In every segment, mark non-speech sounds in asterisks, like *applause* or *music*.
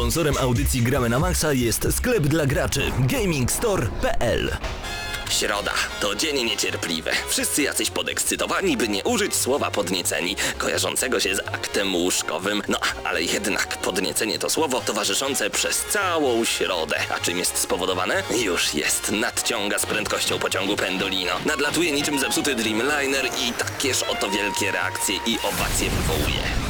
Sponsorem audycji Gramy na Maxa jest sklep dla graczy GamingStore.pl Środa to dzień niecierpliwy. Wszyscy jacyś podekscytowani, by nie użyć słowa podnieceni, kojarzącego się z aktem łóżkowym. No, ale jednak podniecenie to słowo towarzyszące przez całą środę. A czym jest spowodowane? Już jest. Nadciąga z prędkością pociągu Pendolino. Nadlatuje niczym zepsuty Dreamliner i takież oto wielkie reakcje i owacje wywołuje.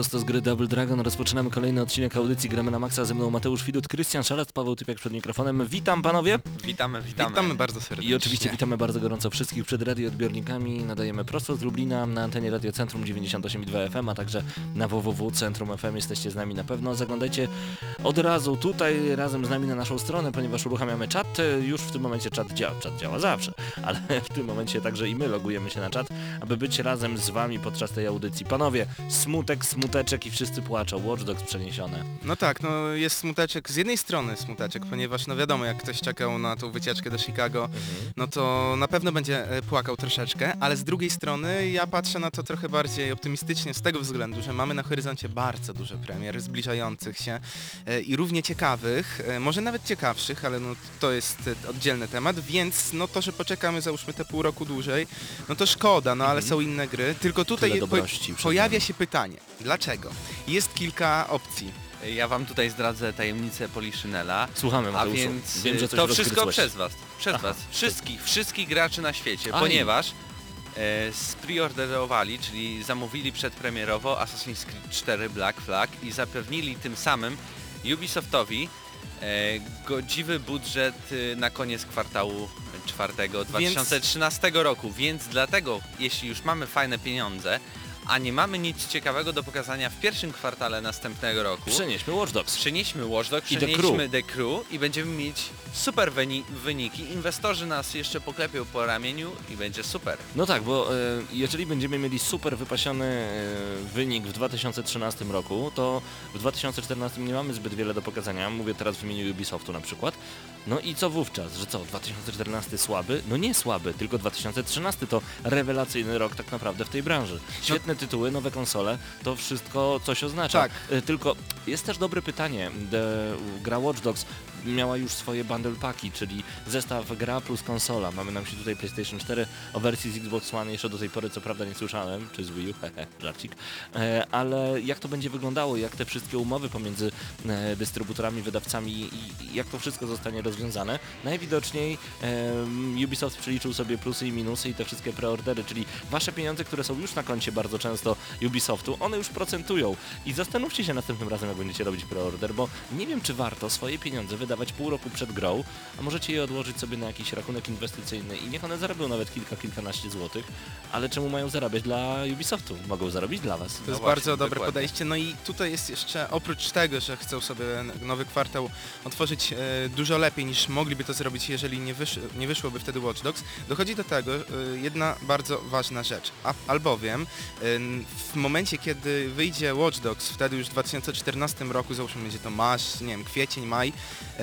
Prosto z gry Double Dragon rozpoczynamy kolejny odcinek audycji Gramy na Maxa. Ze mną Mateusz Widut, Krystian Szalat, Paweł Typiak przed mikrofonem. Witam panowie. Witamy, witamy. Witamy bardzo serdecznie. I oczywiście witamy bardzo gorąco wszystkich przed radioodbiornikami. Nadajemy prosto z Lublina na antenie Radio Centrum 98,2 FM, a także na www Centrum FM. Jesteście z nami na pewno. Zaglądajcie od razu tutaj razem z nami na naszą stronę, ponieważ uruchamiamy czat. Już w tym momencie czat działa. Czat działa zawsze, ale *laughs* w tym momencie także i my logujemy się na czat, aby być razem z wami podczas tej audycji. Panowie, smutek, smuteczek i wszyscy płaczą. Watch Dogs przeniesione. No tak, no jest smuteczek, z jednej strony smuteczek, ponieważ no wiadomo, jak ktoś czekał na tą wycieczkę do Chicago, no to na pewno będzie e, płakał troszeczkę, ale z drugiej strony ja patrzę na to trochę bardziej optymistycznie z tego względu, że mamy na horyzoncie bardzo dużo premier zbliżających się e, i równie ciekawych, e, może nawet ciekawszych, ale no to jest oddzielny temat, więc no to, że poczekamy załóżmy te pół roku dłużej, no to szkoda, no ale są inne gry, tylko tutaj po, pojawia się pytanie, dlaczego? Jest kilka opcji. Ja wam tutaj zdradzę tajemnicę Poliszynela. Słuchamy, A Mateuszu. więc Wiem, że y, coś to wszystko rozgryzłeś. przez was. Przez Aha. was. Wszystkich, wszystkich graczy na świecie, Aj. ponieważ e, spreorderowali, czyli zamówili przedpremierowo Assassin's Creed 4 Black Flag i zapewnili tym samym Ubisoftowi e, godziwy budżet e, na koniec kwartału czwartego 2013 roku, więc dlatego, jeśli już mamy fajne pieniądze, a nie mamy nic ciekawego do pokazania w pierwszym kwartale następnego roku, Przenieśmy Watch Dogs. Przenieśmy Watch Dogs, I The przenieśmy The Crew i będziemy mieć super wyni- wyniki. Inwestorzy nas jeszcze poklepią po ramieniu i będzie super. No tak, bo e, jeżeli będziemy mieli super wypasiony e, wynik w 2013 roku, to w 2014 nie mamy zbyt wiele do pokazania. Mówię teraz w imieniu Ubisoftu na przykład. No i co wówczas? Że co, 2014 słaby? No nie słaby, tylko 2013 to rewelacyjny rok tak naprawdę w tej branży. Świetne tytuły, nowe konsole, to wszystko coś oznacza. Tak. E, Tylko jest też dobre pytanie. The, gra Watch Dogs miała już swoje bundle paki, czyli zestaw gra plus konsola. Mamy nam się tutaj PlayStation 4 o wersji z Xbox One jeszcze do tej pory co prawda nie słyszałem, czy z Wii U, hehe, *laughs* żarcik. E, ale jak to będzie wyglądało, jak te wszystkie umowy pomiędzy e, dystrybutorami, wydawcami i jak to wszystko zostanie rozwiązane? Najwidoczniej Ubisoft przeliczył sobie plusy i minusy i te wszystkie preordery, czyli wasze pieniądze, które są już na koncie bardzo często Ubisoftu, one już procentują. I zastanówcie się następnym razem, jak będziecie robić preorder, bo nie wiem, czy warto swoje pieniądze wydawać pół roku przed grą, a możecie je odłożyć sobie na jakiś rachunek inwestycyjny i niech one zarabią nawet kilka, kilkanaście złotych, ale czemu mają zarabiać dla Ubisoftu? Mogą zarobić dla was. To No jest właśnie, bardzo dobre dokładnie. podejście. No i tutaj jest jeszcze, oprócz tego, że chcą sobie nowy kwartał otworzyć e, dużo lepiej niż mogliby to zrobić, jeżeli nie, wysz, nie wyszłoby wtedy Watch Dogs, dochodzi do tego e, jedna bardzo ważna rzecz. A, albowiem e, w momencie, kiedy wyjdzie Watch Dogs, wtedy już w 2014 roku, załóżmy będzie to masz, nie wiem, kwiecień, maj, e,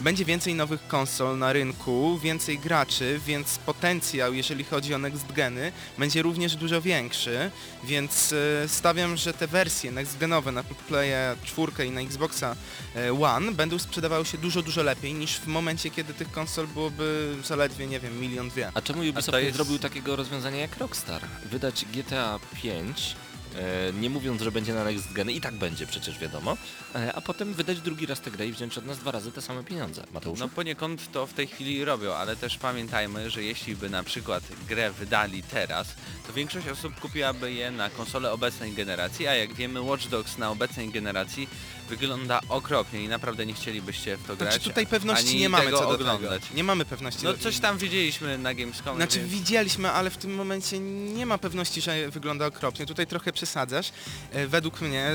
będzie więcej nowych konsol na rynku, więcej graczy, więc potencjał, jeżeli chodzi o next geny, będzie również dużo większy, więc e, stawiam, że te wersje next genowe na Playa 4 i na Xboxa e, One będą sprzedawały się dużo, dużo lepiej niż w momencie, kiedy tych konsol byłoby zaledwie, nie wiem, milion, dwie. A czemu Ubisoft nie jest- zrobił takiego rozwiązania jak Rockstar? Wydać GTA 5, e, nie mówiąc, że będzie na next geny, i tak będzie przecież wiadomo, e, a potem wydać drugi raz tę grę i wziąć od nas dwa razy te same pieniądze. Mateusz? No poniekąd to w tej chwili robią, ale też pamiętajmy, że jeśli by na przykład grę wydali teraz, to większość osób kupiłaby je na konsole obecnej generacji, a jak wiemy Watch Dogs na obecnej generacji wygląda okropnie i naprawdę nie chcielibyście w to grać. Znaczy tutaj pewności ani nie mamy tego co do oglądać. tego. Nie mamy pewności. No do- coś tam widzieliśmy na Gamescomie, Znaczy więc... widzieliśmy, ale w tym momencie nie ma pewności, że wygląda okropnie. Tutaj trochę przesadzasz. E, według mnie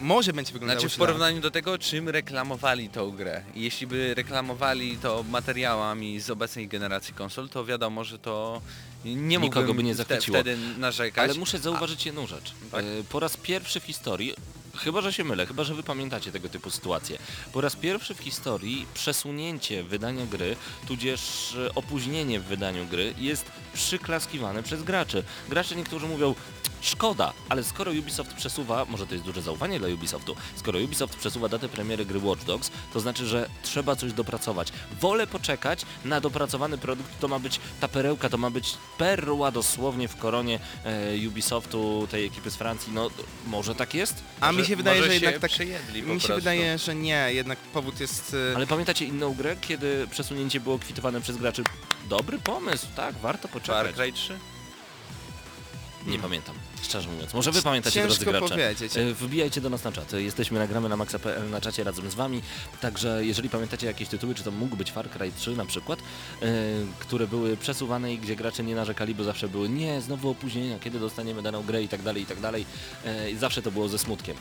może będzie wyglądało Znaczy w porównaniu do tego, czym reklamowali tą grę. Jeśli by reklamowali to materiałami z obecnej generacji konsol, to wiadomo, że to nie Nikogo by nie zachwyciło. wtedy narzekać. Ale muszę zauważyć jedną rzecz. Tak. E, Po raz pierwszy w historii, chyba że się mylę, chyba że wy pamiętacie tego typu sytuacje, po raz pierwszy w historii przesunięcie wydania gry, tudzież e, opóźnienie w wydaniu gry jest przyklaskiwane przez graczy. Gracze niektórzy mówią, szkoda, ale skoro Ubisoft przesuwa, może to jest duże zaufanie dla Ubisoftu, skoro Ubisoft przesuwa datę premiery gry Watch Dogs, to znaczy, że trzeba coś dopracować. Wolę poczekać na dopracowany produkt, to ma być ta perełka, to ma być perła dosłownie w koronie e, Ubisoftu, tej ekipy z Francji, no może tak jest? A mi Może- się wydaje, że się jednak tak... Mi się prostu. wydaje, że nie, jednak powód jest... e, Ale pamiętacie inną grę, kiedy przesunięcie było kwitowane przez graczy? Dobry pomysł, tak, warto Far poczekać. Cry 3? Nie pamiętam, szczerze mówiąc. Może wy pamiętacie, drodzy Ciężko gracze. powiedzieć. Wbijajcie do nas na czat. Jesteśmy nagramy na maxa.pl na czacie razem z wami. Także jeżeli pamiętacie jakieś tytuły, czy to mógł być Far Cry 3 na przykład, e, które były przesuwane i gdzie gracze nie narzekali, bo zawsze były nie, znowu opóźnienia, kiedy dostaniemy daną grę i tak dalej, i tak dalej. E, zawsze to było ze smutkiem.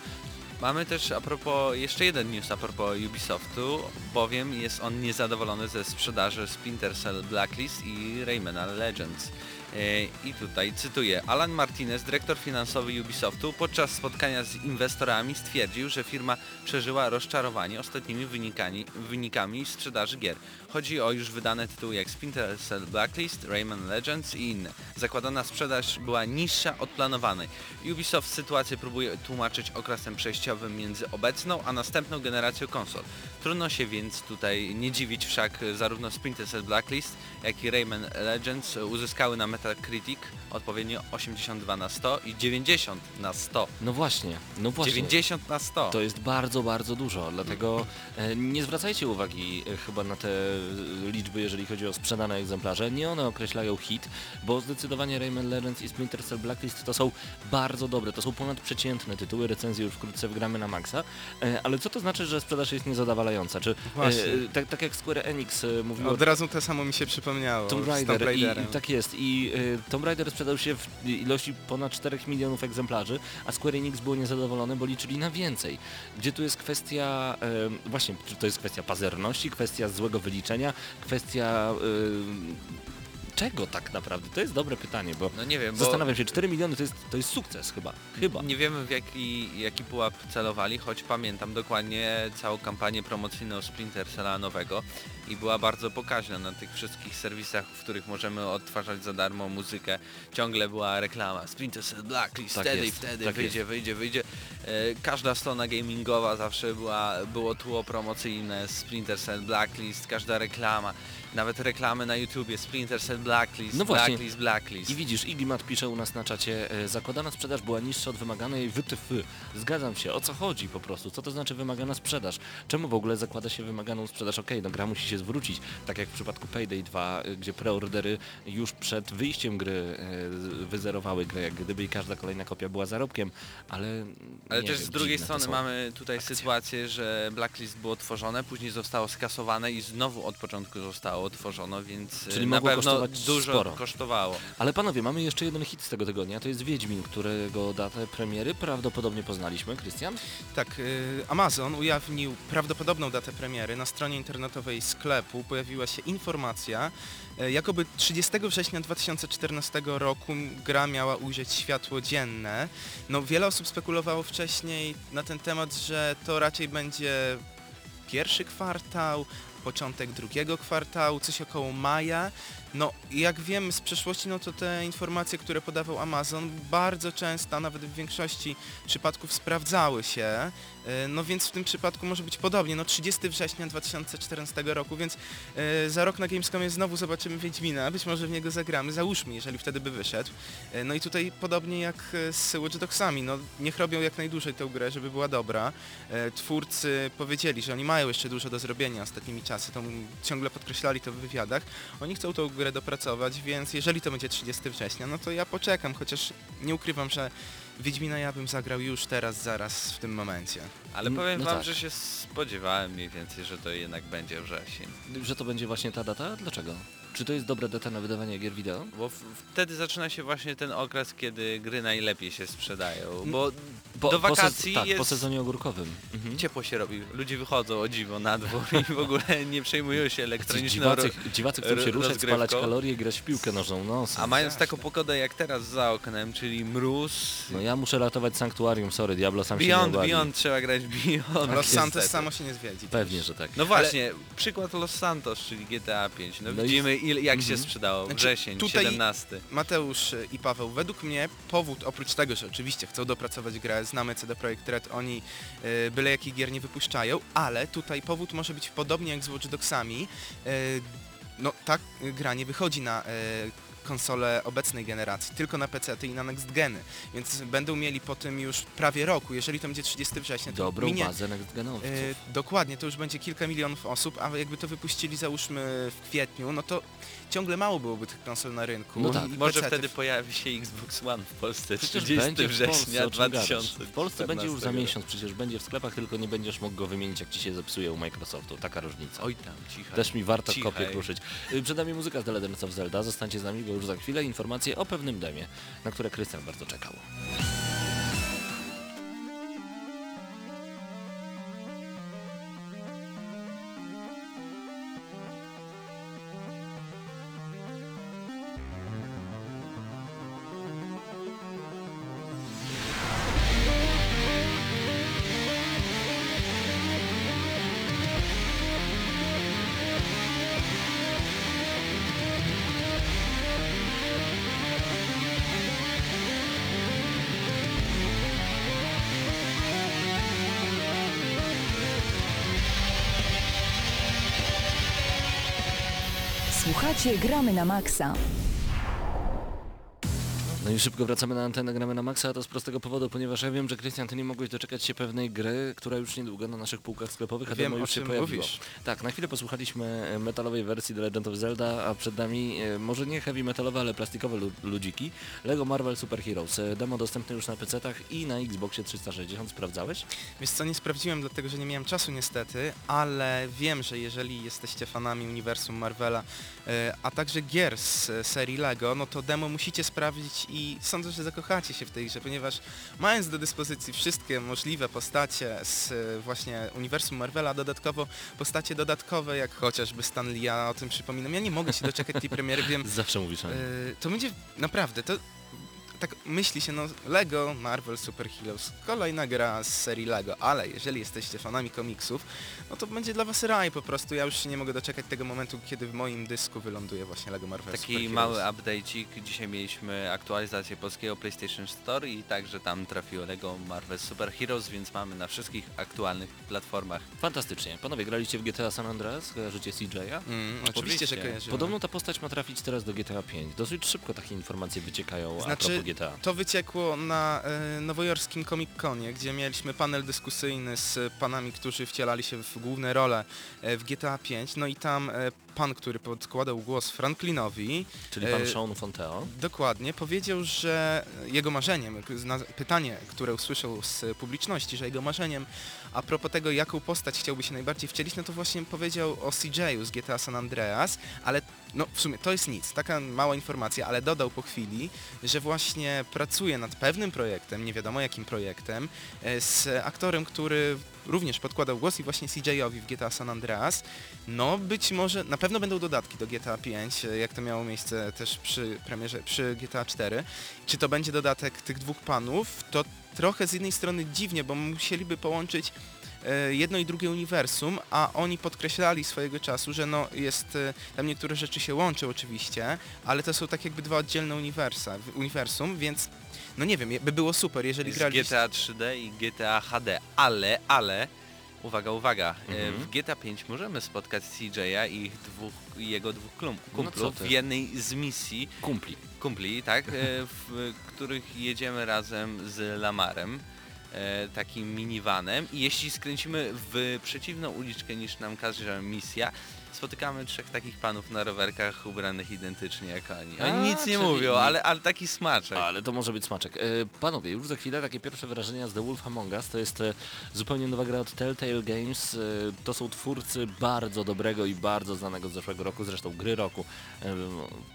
Mamy też a propos, jeszcze jeden news a propos Ubisoftu, bowiem jest on niezadowolony ze sprzedaży Splinter Cell Blacklist i Raymana Legends. E, I tutaj cytuję, Alan Martinez, dyrektor finansowy Ubisoftu, podczas spotkania z inwestorami stwierdził, że firma przeżyła rozczarowanie ostatnimi wynikami, wynikami sprzedaży gier. Chodzi o już wydane tytuły jak Splinter Cell Blacklist, Rayman Legends i inne. Zakładana sprzedaż była niższa od planowanej. Ubisoft sytuację próbuje tłumaczyć okresem przejściowym między obecną a następną generacją konsol. Trudno się więc tutaj nie dziwić, wszak zarówno Splinter Cell Blacklist, jak i Rayman Legends uzyskały na Metacritic odpowiednio 82 na 100 i 90 na 100. No właśnie, no właśnie. 90 na 100. To jest bardzo, bardzo dużo, dlatego e, nie zwracajcie uwagi e, chyba na te liczby, jeżeli chodzi o sprzedane egzemplarze. Nie one określają hit, bo zdecydowanie Rayman Legends i Splinter Cell Blacklist to są bardzo dobre, to są ponadprzeciętne tytuły, recenzje już wkrótce wgramy na maksa, e, ale co to znaczy, że sprzedaż jest niezadowalająca? Czy e, Właśnie. tak, tak jak Square Enix e, mówiło Od razu to samo mi się przypomniało Tomb Raider i, tak jest i y, Tomb Raider sprzedał się w ilości ponad 4 milionów egzemplarzy, a Square Enix było niezadowolone, bo liczyli na więcej. Gdzie tu jest kwestia, y, właśnie, czy to jest kwestia pazerności, kwestia złego wyliczenia, kwestia y, czego tak naprawdę? To jest dobre pytanie, bo No nie wiem, bo zastanawiam się, 4 miliony to jest, to jest sukces chyba, chyba. nie wiemy w jaki, jaki pułap celowali, choć pamiętam dokładnie całą kampanię promocyjną Splinter Cella nowego i była bardzo pokaźna na tych wszystkich serwisach, w których możemy odtwarzać za darmo muzykę. Ciągle była reklama Splinter Cell Blacklist, Tak wtedy i wtedy, tak wyjdzie, wyjdzie, wyjdzie. E, każda strona gamingowa zawsze była, było tło promocyjne Splinter Cell Blacklist, każda reklama. Nawet reklamy na YouTubie Splinter Cell Blacklist, No właśnie. Blacklist, Blacklist. I widzisz, Igimat pisze u nas na czacie, e, zakładana sprzedaż była niższa od wymaganej WTF. Zgadzam się, o co chodzi po prostu? Co to znaczy wymagana sprzedaż? Czemu w ogóle zakłada się wymaganą sprzedaż? Okej, no gra musi się zwrócić, tak jak w przypadku Payday 2, e, gdzie preordery już przed wyjściem gry e, wyzerowały grę, jak gdyby i każda kolejna kopia była zarobkiem, ale... Ale też wiem, z drugiej strony mamy tutaj akcje. sytuację, że Blacklist było tworzone, później zostało skasowane i znowu od początku zostało tworzono, więc Czyli e, na mogło pewno kosztować dużo sporo. kosztowało. Ale panowie, mamy jeszcze jeden hit z tego tygodnia, to jest Wiedźmin, którego datę premiery prawdopodobnie poznaliśmy. Krystian? Tak, y, Amazon ujawnił prawdopodobną datę premiery. Na stronie internetowej sklepu pojawiła się informacja, y, jakoby 30 września 2014 roku gra miała ujrzeć światło dzienne. No wiele osób spekulowało wcześniej na ten temat, że to raczej będzie pierwszy kwartał, początek drugiego kwartału, coś około maja. No jak wiemy z przeszłości, no to te informacje, które podawał Amazon bardzo często, a nawet w większości przypadków sprawdzały się. E, No więc w tym przypadku może być podobnie. No 30 września 2014 roku, więc e, za rok na Gamescomie znowu zobaczymy Wiedźmina, być może w niego zagramy, załóżmy, jeżeli wtedy by wyszedł. E, No i tutaj podobnie jak z Watch Dogsami, no niech robią jak najdłużej tę grę, żeby była dobra. Twórcy powiedzieli, że oni mają jeszcze dużo do zrobienia ostatnimi czasy, to ciągle podkreślali to w wywiadach. Oni chcą tą grę dopracować, więc jeżeli to będzie 30 września, no to ja poczekam, chociaż nie ukrywam, że Wiedźmina ja bym zagrał już teraz, zaraz w tym momencie. Ale No- powiem no wam, tak. że się spodziewałem mniej więcej, że to jednak będzie wrzesień. Że to będzie właśnie ta data? Dlaczego? Czy to jest dobra data na wydawanie gier wideo? Bo w, wtedy zaczyna się właśnie ten okres, kiedy gry najlepiej się sprzedają, bo Po, do po sez- wakacji tak, jest... po sezonie ogórkowym. Mhm. Ciepło się robi, ludzie wychodzą o dziwo na dwór i w ogóle *laughs* nie przejmują się elektroniczną... Dziwacy, dziwacy chcą się ruszać, spalać kalorie i grać w piłkę nożną. No, A mając taką pogodę jak teraz za oknem, czyli mróz... no ja muszę ratować sanktuarium, sorry, Diablo sam się Beyond, nie obawi. Beyond, trzeba grać Beyond. Los Santos samo się nie zwiedzi. Pewnie, że tak. No właśnie, przykład Los Santos, czyli GTA 5. No, No i- widzimy ile, jak się Mhm. sprzedało. Znaczy, Wrzesień, tutaj- 17. Mateusz i Paweł, według mnie powód, oprócz tego, że oczywiście chcą dopracować grę, znamy CD Projekt Red, oni y, byle jakich gier nie wypuszczają, ale tutaj powód może być podobnie jak z Watch Dogsami. Y, no ta gra nie wychodzi na y, konsole obecnej generacji, tylko na PC i na next geny, więc będą mieli po tym już prawie roku, jeżeli to będzie 30 września, to Dobrą minie, bazę next-genowców. E, dokładnie, to już będzie kilka milionów osób, a jakby to wypuścili załóżmy w kwietniu, no to ciągle mało byłoby tych konsol na rynku. No tak, i Może pecety. wtedy pojawi się Xbox One w Polsce Przecież 30 będzie w września Polsce, o czym gadasz? 2000. W Polsce będzie już za miesiąc, przecież będzie w sklepach, tylko nie będziesz mógł go wymienić, jak ci się zepsuje u Microsoftu. Taka różnica. Oj tam, cicha. Też mi warto Cichaj. kopię kruszyć. Y, Przed nami muzyka z The Legends of Zelda. Zostańcie z nami, bo już za chwilę informacje o pewnym demie, na które Krystian bardzo czekał. Słuchacie, gramy na maksa. No i szybko wracamy na antenę, gramy na maksa, a to z prostego powodu, ponieważ ja wiem, że Krystian, ty nie mogłeś doczekać się pewnej gry, która już niedługo na naszych półkach sklepowych, a Wiem, demo już się czym pojawiło. mówisz. Tak, na chwilę posłuchaliśmy e, metalowej wersji The Legend of Zelda, a przed nami e, może nie heavy metalowe, ale plastikowe lu- ludziki. Lego Marvel Super Heroes. E, Demo dostępne już na PC-tach i na Xboxie 360. Sprawdzałeś? Wiesz co, nie sprawdziłem, dlatego że nie miałem czasu niestety, ale wiem, że jeżeli jesteście fanami uniwersum Marvela, a także gier z serii LEGO, no to demo musicie sprawdzić i sądzę, że zakochacie się w tej grze, ponieważ mając do dyspozycji wszystkie możliwe postacie z e, właśnie uniwersum Marvela, dodatkowo postacie dodatkowe, jak chociażby Stan Lee, ja o tym przypominam, ja nie mogę się doczekać tej premiery, *laughs* wiem, Zawsze mówisz. E, to będzie naprawdę, to tak myśli się, no Lego, Marvel, Super Heroes, kolejna gra z serii Lego, ale jeżeli jesteście fanami komiksów, no to będzie dla was raj po prostu, ja już się nie mogę doczekać tego momentu, kiedy w moim dysku wyląduje właśnie Lego Marvel Super Taki Heroes. mały update'ik. Dzisiaj mieliśmy aktualizację polskiego PlayStation Store i także tam trafiło Lego Marvel Super Heroes, więc mamy na wszystkich aktualnych platformach. Fantastycznie. Panowie, graliście w GTA San Andreas? Kojarzycie CJ'a? Mm, oczywiście, że kojarzymy. Podobno ta postać ma trafić teraz do GTA 5. Dosyć szybko takie informacje wyciekają a Znaczy, propos GTA. To wyciekło na e, nowojorskim Comic Conie, gdzie mieliśmy panel dyskusyjny z panami, którzy wcielali się w główne role e, w GTA 5. No i tam e, pan, który podkładał głos Franklinowi, Czyli pan e, Sean Fonteo. dokładnie powiedział, że jego marzeniem, pytanie, które usłyszał z publiczności, że jego marzeniem a propos tego, jaką postać chciałby się najbardziej wcielić, no to właśnie powiedział o CJ-u z GTA San Andreas, ale no w sumie to jest nic, taka mała informacja, ale dodał po chwili, że właśnie pracuje nad pewnym projektem, nie wiadomo jakim projektem, e, z aktorem, który również podkładał głos i właśnie CJ-owi w GTA San Andreas. No być może, na pewno będą dodatki do GTA 5, e, jak to miało miejsce też przy premierze, przy GTA 4. Czy to będzie dodatek tych dwóch panów, to trochę z jednej strony dziwnie, bo musieliby połączyć jedno i drugie uniwersum, a oni podkreślali swojego czasu, że no jest, e, tam niektóre rzeczy się łączą oczywiście, ale to są tak jakby dwa oddzielne uniwersa, uniwersum, więc no nie wiem, by było super, jeżeli z grali... GTA 3D i GTA HD, ale, ale, uwaga, uwaga, e, Mhm. w GTA 5 możemy spotkać CJ'a i ich dwóch, i jego dwóch No kumplów ty. w jednej z misji, Kumpli. kumpli, tak, e, *laughs* w których jedziemy razem z Lamarem. E, takim minivanem i jeśli skręcimy w przeciwną uliczkę niż nam każe misja, spotykamy trzech takich panów na rowerkach ubranych identycznie jak oni. Oni A, nic nie czyli- mówią, ale, ale taki smaczek. Ale to może być smaczek. E, panowie, już za chwilę takie pierwsze wrażenia z The Wolf Among Us. To jest e, zupełnie nowa gra od Telltale Games. E, to są twórcy bardzo dobrego i bardzo znanego z zeszłego roku, zresztą gry roku. E,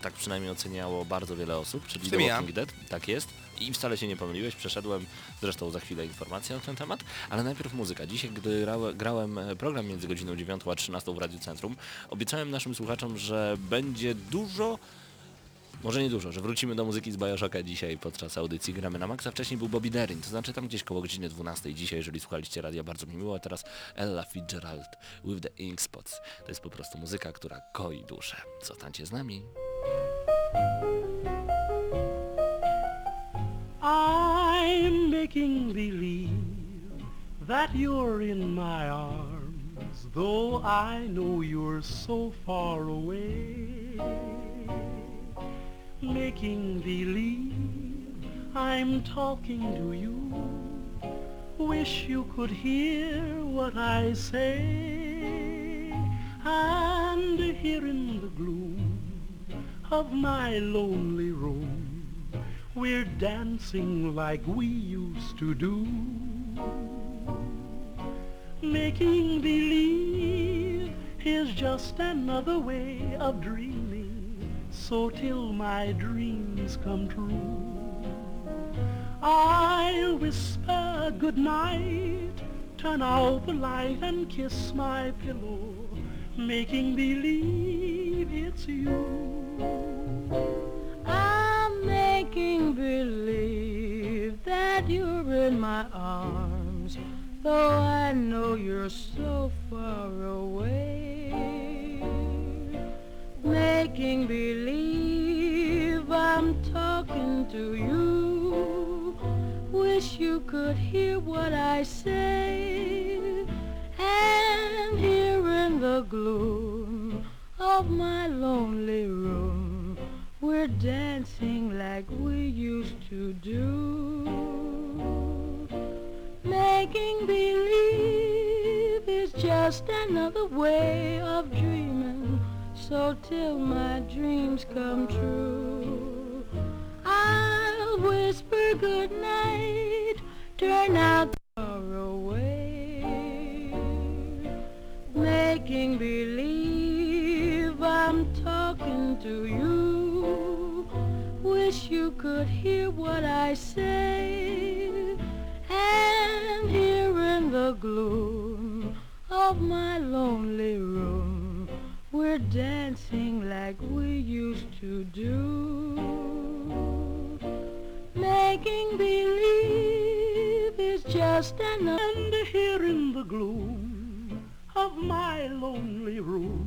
tak przynajmniej oceniało bardzo wiele osób, czyli The tym ja. Walking Dead. Tak jest. I wcale się nie pomyliłeś, przeszedłem zresztą za chwilę informację na ten temat, ale najpierw muzyka. Dzisiaj, gdy grałem, grałem e, program między godziną 9 a 13 w Radiu Centrum, obiecałem naszym słuchaczom, że będzie dużo może nie dużo, że wrócimy do muzyki z Bioshocka dzisiaj podczas audycji Gramy na Maxa. Wcześniej był Bobby Darin, to znaczy tam gdzieś koło godziny 12 dzisiaj, jeżeli słuchaliście radia, bardzo mi miło. A teraz Ella Fitzgerald with the Ink Spots. To jest po prostu muzyka, która koi duszę. Zostańcie z nami. Making believe that you're in my arms, though I know you're so far away. Making believe I'm talking to you. Wish you could hear what I say. And here in the gloom of my lonely room, we're dancing like we used to do. Making believe is just another way of dreaming. So till my dreams come true, I'll whisper good night, turn out the light and kiss my pillow, making believe it's you. I'm making believe that you're in my arms, though I know you're so far away. Making believe I'm talking to you. Wish you could hear what I say. And here in the gloom of my lonely room, we're dancing like we used to do. Making believe is just another way of dreaming. So till my dreams come true, I'll whisper good night, turn out you could hear what I say. And here in the gloom of my lonely room, we're dancing like we used to do. Making believe is just another. And here in the gloom of my lonely room,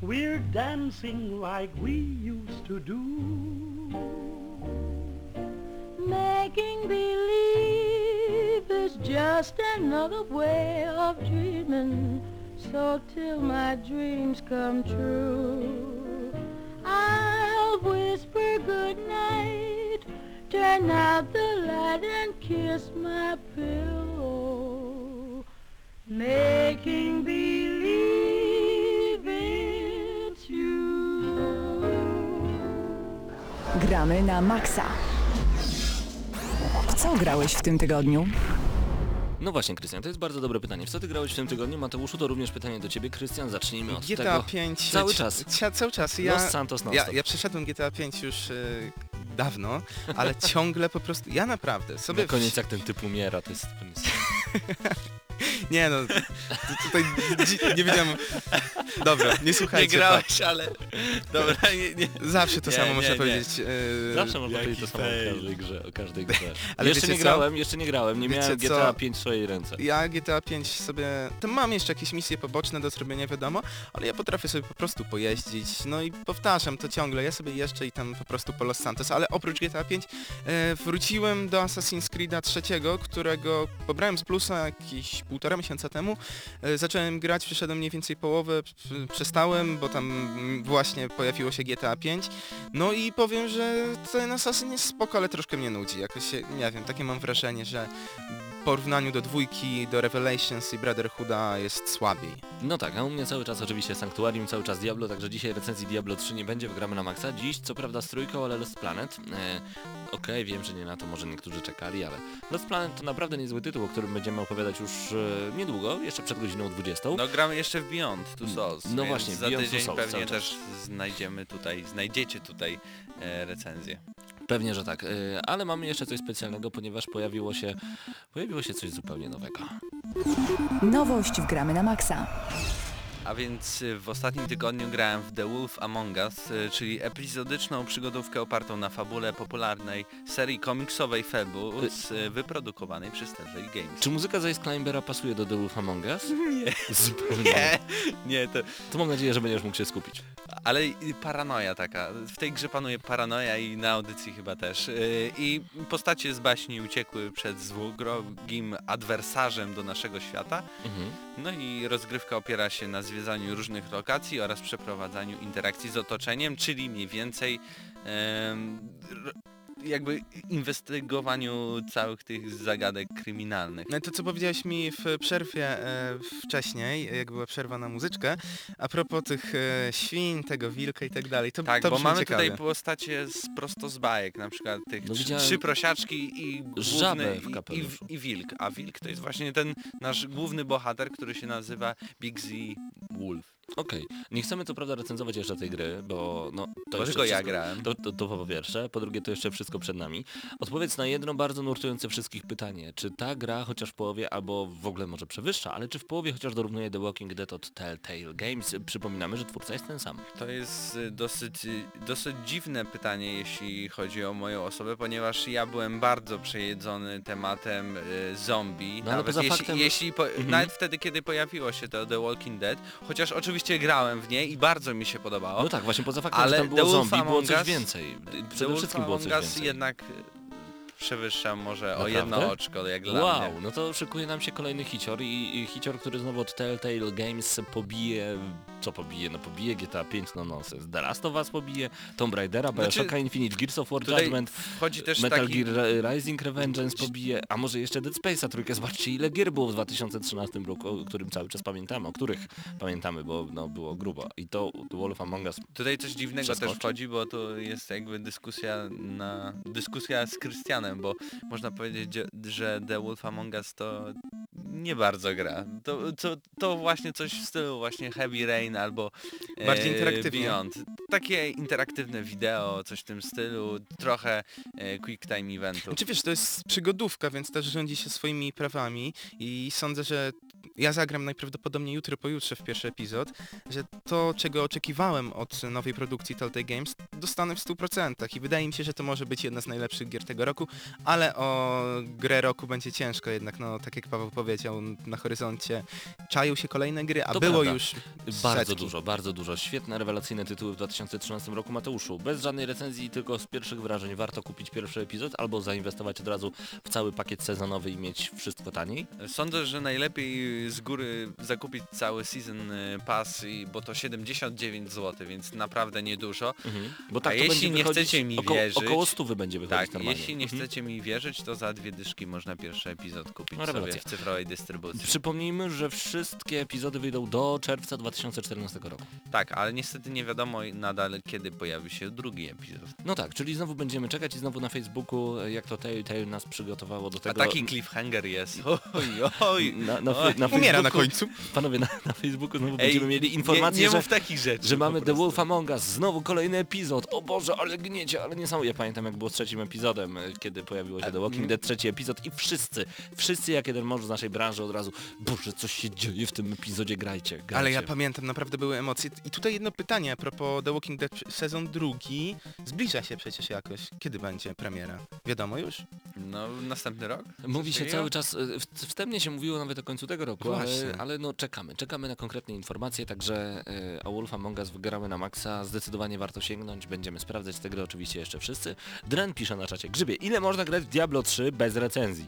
we're dancing like we used to do. Making believe is just another way of dreaming. So till my dreams come true, I'll whisper good night, turn out the light and kiss my pillow. Making believe it's you. Gramy na maksa. Co grałeś w tym tygodniu? No właśnie, Krystian, to jest bardzo dobre pytanie. W co ty grałeś w tym tygodniu? Mateuszu, to również pytanie do ciebie. Krystian, zacznijmy od GTA tego. 5 Cały czas. cia- cały czas. Ja, Los Santos ja, ja przeszedłem GTA 5 już e, dawno, ale *laughs* ciągle po prostu. Ja naprawdę sobie. Na koniec jak ten typ umiera, to jest... *laughs* Nie no, tutaj nie wiedziałem. Dobra, nie Nie słuchajcie. grałeś, ale... Dobra, nie, nie. tak. Zawsze to Nie, samo nie, można nie. powiedzieć. e, Zawsze można powiedzieć to samo o każdej grze, o każdej grze. *laughs* Ale jeszcze nie co? grałem, jeszcze nie grałem, nie Wiecie miałem co? GTA 5 w swojej ręce. Ja GTA 5 sobie... To mam jeszcze jakieś misje poboczne do zrobienia, wiadomo, ale ja potrafię sobie po prostu pojeździć, no i powtarzam to ciągle, ja sobie jeżdżę i tam po prostu po Los Santos, ale oprócz GTA 5 e, wróciłem do Assassin's Creed'a trzeciego, którego pobrałem z plusa jakieś półtora miesiąca temu, e, zacząłem grać, przeszedłem mniej więcej połowę, przestałem, bo tam właśnie pojawiło się GTA 5, no i powiem, że ten Assassin jest spoko, ale troszkę mnie nudzi, jakoś nie wiem, takie mam wrażenie, że porównaniu do dwójki, do Revelations i Brotherhooda jest słabiej. No tak, a u mnie cały czas oczywiście Sanctuarium, cały czas Diablo, także dzisiaj recenzji Diablo 3 nie będzie, wygramy na maksa. Dziś co prawda z trójką, ale Lost Planet. E, Okej, wiem, że nie na to może niektórzy czekali, ale Lost Planet to naprawdę niezły tytuł, o którym będziemy opowiadać już e, niedługo, jeszcze przed godziną 20. No gramy jeszcze w Beyond Two Souls, No więc właśnie, za Beyond Two tydzień Souls pewnie też znajdziemy tutaj, znajdziecie tutaj recenzję. Pewnie, że tak, e, ale mamy jeszcze coś specjalnego, ponieważ pojawiło się, pojawiło się coś zupełnie nowego. Nowość w Gramy na Maxa. A więc y, w ostatnim tygodniu grałem w The Wolf Among Us, y, czyli epizodyczną przygodówkę opartą na fabule popularnej serii komiksowej Fabulous, y, wyprodukowanej przez Telltale Games. Czy muzyka z Ice Climbera pasuje do The Wolf Among Us? *laughs* Nie, Zupełnie. nie, nie, to, To mam nadzieję, że będziesz mógł się skupić. ale paranoja taka. W tej grze panuje paranoja i na audycji chyba też. I postacie z baśni uciekły przed złogrogim adwersarzem do naszego świata. Mhm. No i rozgrywka opiera się na zwiedzaniu różnych lokacji oraz przeprowadzaniu interakcji z otoczeniem, czyli mniej więcej jakby inwestygowaniu całych tych zagadek kryminalnych. No to co powiedziałeś mi w przerwie e, wcześniej, jak była przerwa na muzyczkę, a propos tych e, świn, tego wilka i tak dalej, to, Tak, to bo mamy ciekawie. tutaj postacie z, prosto z bajek, na przykład tych No trzy, prosiaczki i główny w i, i, i wilk, a wilk to jest właśnie ten nasz główny bohater, który się nazywa Big Z Wolf. Okej, nie chcemy co prawda recenzować jeszcze tej gry, bo no to tylko ja grałem. To, to, to po pierwsze, po drugie to jeszcze wszystko przed nami. Odpowiedz na jedno bardzo nurtujące wszystkich pytanie. Czy ta gra chociaż w połowie, albo w ogóle może przewyższa, ale czy w połowie chociaż dorównuje The Walking Dead od Telltale Games? Przypominamy, że twórca jest ten sam. To jest y, dosyć, y, dosyć dziwne pytanie, jeśli chodzi o moją osobę, ponieważ ja byłem bardzo przejedzony tematem y, zombie. No ale nawet jeśli, faktem- jeśli po, Mhm. nawet wtedy, kiedy pojawiło się to The Walking Dead, chociaż oczywiście grałem w nie i bardzo mi się podobało. No tak, właśnie poza faktem, ale że tam było The zombie, było coś Us- więcej. The Przede Wolf wszystkim było coś Us więcej. jednak y, przewyższa może o Naprawdę? jedno oczko, jak dla Wow, mnie. no to szykuje nam się kolejny hicior i, i hicior, który znowu od Telltale Games pobije, co pobije? No pobije GTA 5, no nonsens. The Last of Us pobije, Tomb Raidera, Znaczy, Bioshocka Infinite, Gears of War Judgment, Metal taki... Gear Rising Revengeance pobije, a może jeszcze Dead Space'a trójkę. Zobaczcie ile gier było w 2013 roku, o którym cały czas pamiętamy, o których pamiętamy, bo no, było grubo. I to Wolf Among Us. Tutaj coś dziwnego też wchodzi, bo to jest jakby dyskusja na dyskusja z Krystianem, bo można powiedzieć, że- że The Wolf Among Us to nie bardzo gra. To, to, to właśnie coś w stylu właśnie Heavy Rain albo e, Bardziej interaktywnie. Beyond. Takie interaktywne wideo, coś w tym stylu, trochę e, quick time eventu. Znaczy wiesz, to jest przygodówka, więc też rządzi się swoimi prawami i sądzę, że ja zagram najprawdopodobniej jutro, pojutrze w pierwszy epizod, że to, czego oczekiwałem od nowej produkcji Telltale Games, dostanę w 100% i wydaje mi się, że to może być jedna z najlepszych gier tego roku, ale o grę roku będzie ciężko jednak, no tak jak Paweł powiedział, na horyzoncie czają się kolejne gry, a To było prawda. już Bardzo setki. dużo, bardzo dużo. Świetne, rewelacyjne tytuły w 2013 roku. Mateuszu, bez żadnej recenzji, tylko z pierwszych wrażeń warto kupić pierwszy epizod albo zainwestować od razu w cały pakiet sezonowy i mieć wszystko taniej? Sądzę, że najlepiej z góry zakupić cały Season y, Pass, i- bo to 79 zł, więc naprawdę niedużo. Mhm. Bo tak A jeśli nie chcecie mi około, wierzyć- Około 100 będzie wychodzić Tak, normalnie. jeśli nie Mhm. chcecie mi wierzyć, to za dwie dyszki można pierwszy epizod kupić No, sobie w cyfrowej dystrybucji. Przypomnijmy, że wszystkie epizody wyjdą do czerwca 2014 roku. Tak, ale niestety nie wiadomo nadal kiedy pojawi się drugi epizod. No tak, czyli znowu będziemy czekać i znowu na Facebooku, jak to Telltale nas przygotowało do A tego... taki cliffhanger jest. Oj, oj. Na, na, na Umiera na końcu. Panowie, na, na Facebooku znowu Ej, będziemy mieli nie, informację, nie że, mów takich rzeczy. że mamy The. Wolf Among Us, znowu kolejny epizod. O Boże, ale gniecie, ale nie samo. Ja pamiętam jak było z trzecim epizodem, e, kiedy pojawiło się A, The Walking. Dead, trzeci epizod i wszyscy, wszyscy jak jeden mąż z naszej branży od razu, Boże, coś się dzieje w tym epizodzie, grajcie, grajcie. Ale ja pamiętam, naprawdę były emocje. I tutaj jedno pytanie a propos The Walking Dead sezon drugi. Zbliża się przecież jakoś. Kiedy będzie premiera? Wiadomo już? No, następny rok? Mówi się cały czas, e, wstępnie się mówiło nawet o końcu tego roku, ale, Właśnie. ale no czekamy, czekamy na konkretne informacje, także e, o Wolf Among Us wygramy na maksa, zdecydowanie warto sięgnąć, będziemy sprawdzać te gry oczywiście jeszcze wszyscy. Dren pisze na czacie, Grzybie, ile można grać w Diablo 3 bez recenzji?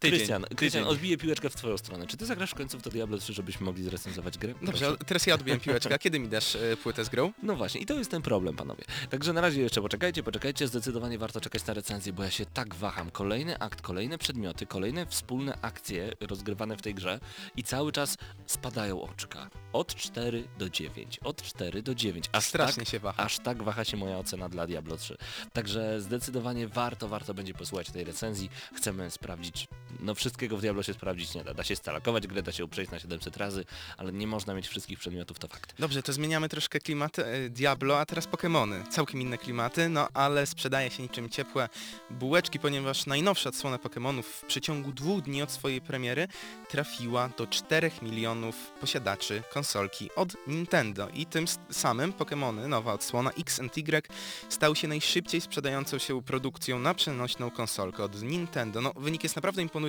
Tydzień, Krystian, Krystian, odbiję piłeczkę w twoją stronę. Czy ty zagrasz w końcu w to Diablo 3, żebyśmy mogli zrecenzować grę? Dobrze, Proszę. teraz ja odbiłem piłeczkę. A kiedy mi dasz e, płytę z grą? No właśnie, i to jest ten problem, panowie. Także na razie jeszcze poczekajcie, poczekajcie, zdecydowanie warto czekać na recenzję, bo ja się tak waham. Kolejny akt, kolejne przedmioty, kolejne wspólne akcje rozgrywane w tej grze i cały czas spadają oczka. Od 4 do 9, od 4 do 9. Aż Strasznie tak, się waha. Aż tak waha się moja ocena dla Diablo 3. Także zdecydowanie warto, warto będzie posłuchać tej recenzji. Chcemy sprawdzić, no wszystkiego w Diablo się sprawdzić nie da. Da się stalakować grę, da się ją przejść na 700 razy, ale nie można mieć wszystkich przedmiotów, to fakt. Dobrze, to zmieniamy troszkę klimaty e, Diablo, a teraz Pokémony. Całkiem inne klimaty, no ale sprzedaje się niczym ciepłe bułeczki, ponieważ najnowsza odsłona Pokémonów w przeciągu dwóch dni od swojej premiery trafiła do 4 milionów posiadaczy konsolki od Nintendo i tym samym Pokémony, nowa odsłona X and Y stał się najszybciej sprzedającą się produkcją na przenośną konsolkę od Nintendo. No wynik jest naprawdę imponujący.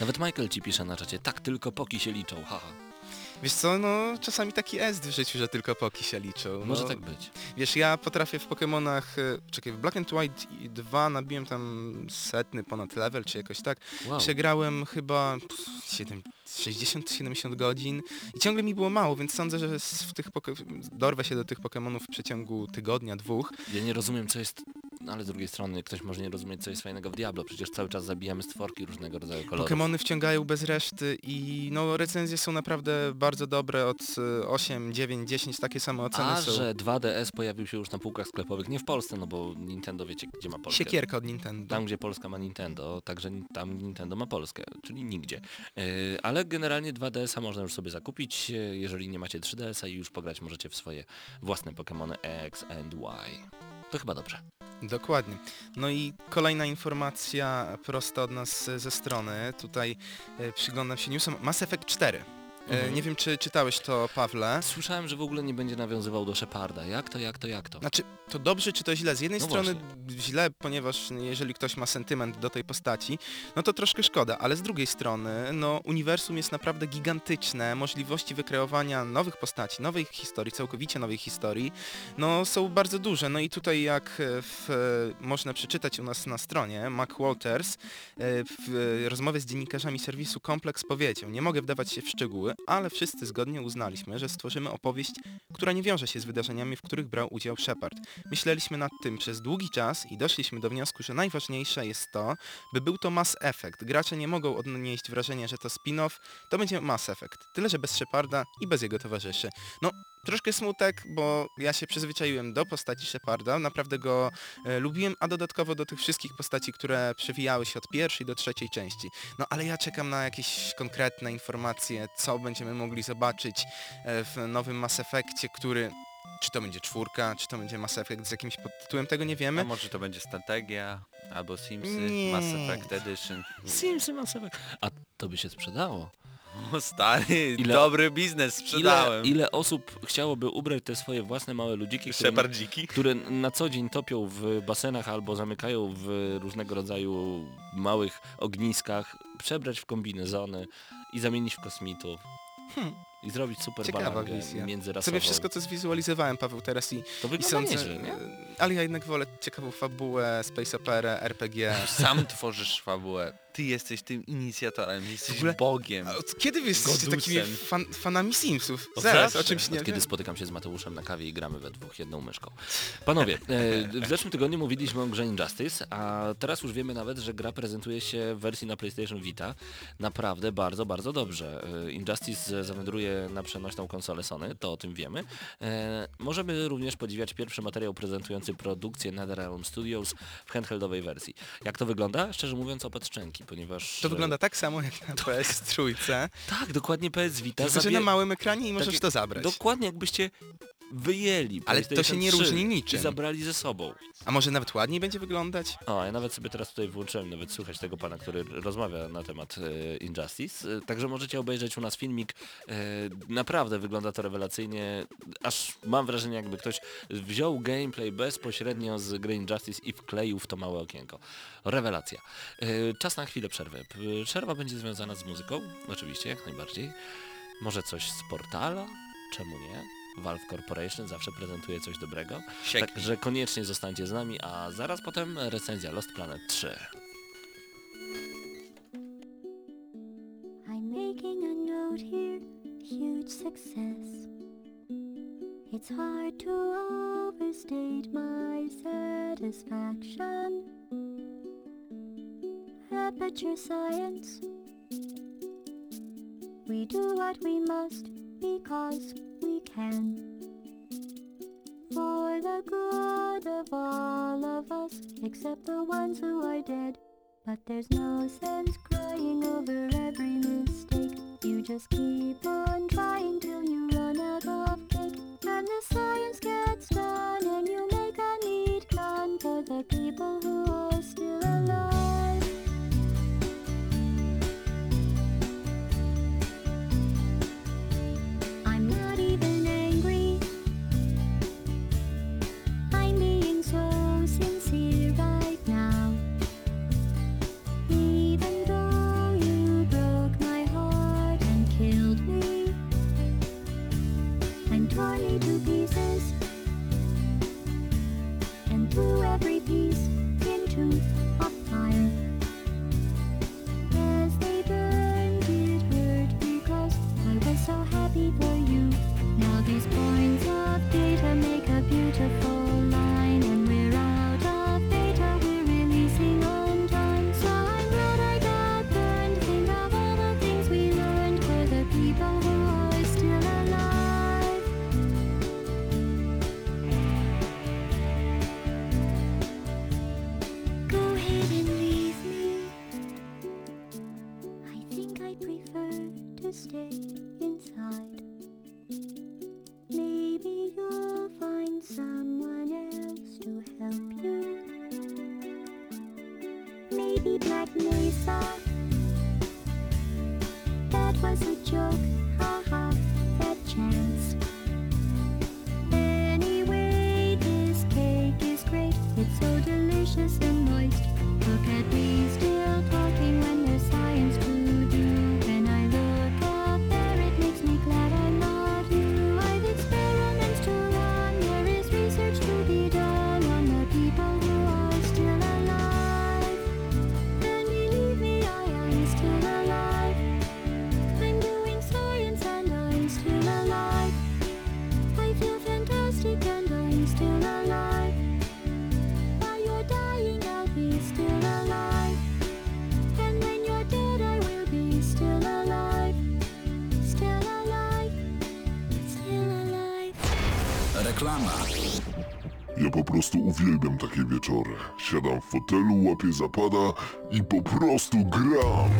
Nawet Michael ci pisze na czacie, tak tylko poki się liczą, haha. Wiesz co, no czasami taki jest w życiu, że tylko poki się liczą. Może no, tak być. Wiesz, ja potrafię w Pokémonach, e, czekaj, w Black and White 2 nabiłem tam setny ponad level, czy jakoś tak. Wow. Przegrałem chyba pff, siedem- 60-70 godzin i ciągle mi było mało, więc sądzę, że w tych poke- dorwę się do tych Pokémonów w przeciągu tygodnia, dwóch. Ja nie rozumiem co jest, no ale z drugiej strony ktoś może nie rozumieć co jest fajnego w Diablo, przecież cały czas zabijamy stworki różnego rodzaju kolorów. Pokémony wciągają bez reszty i no recenzje są naprawdę bardzo dobre, od e, 8, 9, 10, takie same oceny A są. że 2DS pojawił się już na półkach sklepowych, nie w Polsce, no bo Nintendo wiecie gdzie ma Polskę. Siekierka od Nintendo. Tam, gdzie Polska ma Nintendo, także tam Nintendo ma Polskę, czyli nigdzie. Yy, ale generalnie 2DS-a można już sobie zakupić, jeżeli nie macie 3DS-a i już pograć możecie w swoje własne Pokémony X and Y. To chyba dobrze. Dokładnie. No i kolejna informacja prosto od nas e, ze strony. Tutaj e, przyglądam się newsom. Mass Effect 4. Mhm. Nie wiem, czy czytałeś to, Pawle. Słyszałem, że w ogóle nie będzie nawiązywał do Sheparda. Jak to, jak to, jak to? Znaczy, to dobrze czy to źle? Z jednej No strony źle, ponieważ jeżeli ktoś ma sentyment do tej postaci, no to troszkę szkoda, ale z drugiej strony, no uniwersum jest naprawdę gigantyczne, możliwości wykreowania nowych postaci, nowej historii, całkowicie nowej historii, no są bardzo duże. No i tutaj jak e, w, można przeczytać u nas na stronie, Mac Walters e, w rozmowie z dziennikarzami serwisu Complex powiedział, nie mogę wdawać się w szczegóły, ale wszyscy zgodnie uznaliśmy, że stworzymy opowieść, która nie wiąże się z wydarzeniami, w których brał udział Shepard. Myśleliśmy nad tym przez długi czas i doszliśmy do wniosku, że najważniejsze jest to, by był to Mass Effect. Gracze nie mogą odnieść wrażenia, że to spin-off, to będzie Mass Effect. Tyle, że bez Sheparda i bez jego towarzyszy. No, troszkę smutek, bo ja się przyzwyczaiłem do postaci Sheparda, naprawdę go e, lubiłem, a dodatkowo do tych wszystkich postaci, które przewijały się od pierwszej do trzeciej części. No ale ja czekam na jakieś konkretne informacje, co będziemy mogli zobaczyć e, w nowym Mass Effectie, który czy to będzie czwórka, czy to będzie Mass Effect z jakimś podtytułem, tego nie A wiemy. może to będzie strategia, albo Simsy, Nie. Mass Effect Edition. Simsy Mass Effect. A to by się sprzedało. O stary, Ile- dobry biznes Ile, sprzedałem. ile osób chciałoby ubrać te swoje własne małe ludziki, które, które na co dzień topią w basenach albo zamykają w różnego rodzaju małych ogniskach, przebrać w kombinezony i zamienić w kosmitów. Hmm. I zrobić super Ciekawa wizja. międzyrasową. Sobie wszystko to zwizualizowałem, Paweł, teraz i, To i sądzę, nieźle, nie? ale ja jednak wolę ciekawą fabułę, space operę, RPG. Sam tworzysz fabułę. Ty jesteś tym inicjatorem, jesteś ogóle- Bogiem. Od kiedy wy jesteście Godusem. takimi fan, fanami Simsów? Od Zaraz, zawsze. o czymś nie Od kiedy spotykam się z Mateuszem na kawie i gramy we dwóch jedną myszką. Panowie, e, w zeszłym tygodniu mówiliśmy o grze Injustice, a teraz już wiemy nawet, że gra prezentuje się w wersji na PlayStation Vita naprawdę bardzo, bardzo dobrze. E, Injustice zawędruje na przenośną konsolę Sony, to o tym wiemy. E, możemy również podziwiać pierwszy materiał prezentujący produkcję NetherRealm Studios w handheldowej wersji. Jak to wygląda? Szczerze mówiąc opad szczęki, ponieważ... To e, wygląda tak samo jak na *laughs* PS trójce, Tak, dokładnie PS Vita. tylko zabie- na małym ekranie i możesz Takie- to zabrać. Dokładnie jakbyście wyjęli Ale to się nie 3 różni niczym. I zabrali ze sobą. A może nawet ładniej będzie wyglądać? O, ja nawet sobie teraz tutaj włączyłem, nawet słuchać tego pana, który rozmawia na temat e, Injustice. E, także możecie obejrzeć u nas filmik. E, naprawdę wygląda to rewelacyjnie. Aż mam wrażenie, jakby ktoś wziął gameplay bezpośrednio z gry Injustice i wkleił w to małe okienko. Rewelacja. E, czas na chwilę przerwy. P- Przerwa będzie związana z muzyką, oczywiście, jak najbardziej. Może coś z portala? Czemu nie? Valve Corporation zawsze prezentuje coś dobrego. Także koniecznie zostańcie z nami, a zaraz potem recenzja Lost Planet 3. making a note here, huge success. It's hard to overstate my satisfaction. Aperture science. We do what we must because we can. For the good of all of us, except the ones who are dead. But there's no sense crying over every mistake. You just keep on Siadam w fotelu, łapię zapada i po prostu gram.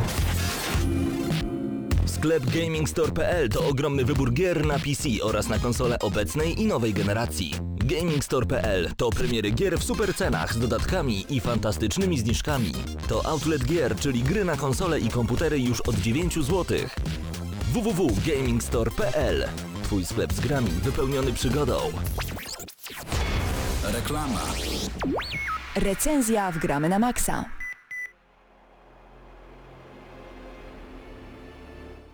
Sklep GamingStore.pl to ogromny wybór gier na PC oraz na konsole obecnej i nowej generacji. GamingStore.pl to premiery gier w super cenach z dodatkami i fantastycznymi zniżkami. To outlet gier, czyli gry na konsole i komputery już od 9 zł. www.gamingstore.pl Twój sklep z grami wypełniony przygodą. Reklama. Recenzja w Gramy na Maxa.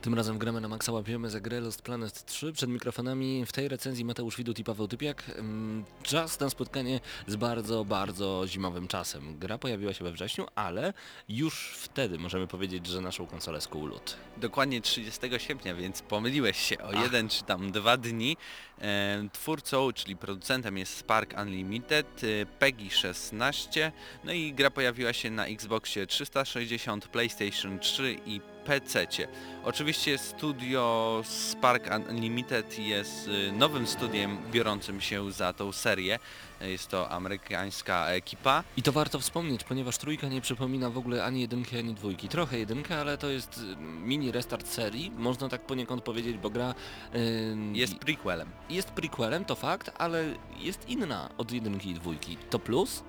Tym razem gramy na maksa łapiemy za grę Lost Planet 3. Przed mikrofonami w tej recenzji Mateusz Widut i Paweł Typiak. Ym, Czas na spotkanie z bardzo, bardzo zimowym czasem. Gra pojawiła się we wrześniu, ale już wtedy możemy powiedzieć, że naszą konsolę skuł lód. Dokładnie 30 sierpnia, więc pomyliłeś się o Ach. jeden czy tam dwa dni. E, twórcą, czyli producentem jest Spark Unlimited, e, PEGI 16, no i gra pojawiła się na Xboxie 360, PlayStation 3 i PC. Oczywiście studio Spark Unlimited jest e, nowym studiem biorącym się za tą serię. Jest to amerykańska ekipa. I to warto wspomnieć, ponieważ trójka nie przypomina w ogóle ani jedynki, ani dwójki. Trochę jedynka, ale to jest y, mini restart serii, można tak poniekąd powiedzieć, bo gra ym, Jest prequelem. jest prequelem, to fakt, ale jest inna od jedynki i dwójki. To plus?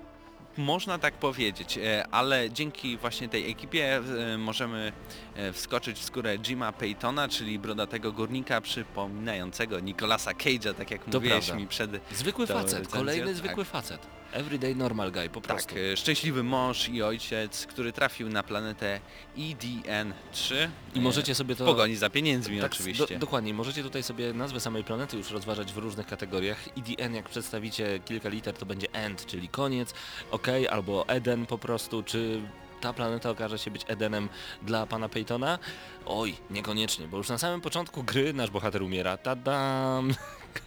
Można tak powiedzieć, e, ale dzięki właśnie tej ekipie e, możemy e, wskoczyć w skórę Jima Paytona, czyli brodatego górnika przypominającego Nicolasa Cage'a, tak jak To mówiłeś prawda. mi przed... Zwykły facet, kolejny tak. zwykły facet. Everyday normal guy, po Tak, prostu. e, szczęśliwy mąż i ojciec, który trafił na planetę EDN-3 I e, możecie sobie w to... pogoni za pieniędzmi Tak, oczywiście. Do, dokładnie, możecie tutaj sobie nazwę samej planety już rozważać w różnych kategoriach. EDN, jak przedstawicie kilka liter, to będzie end, czyli koniec, ok, albo Eden po prostu, czy ta planeta okaże się być Edenem dla pana Peytona? Oj, niekoniecznie, bo już na samym początku gry nasz bohater umiera. Tadam!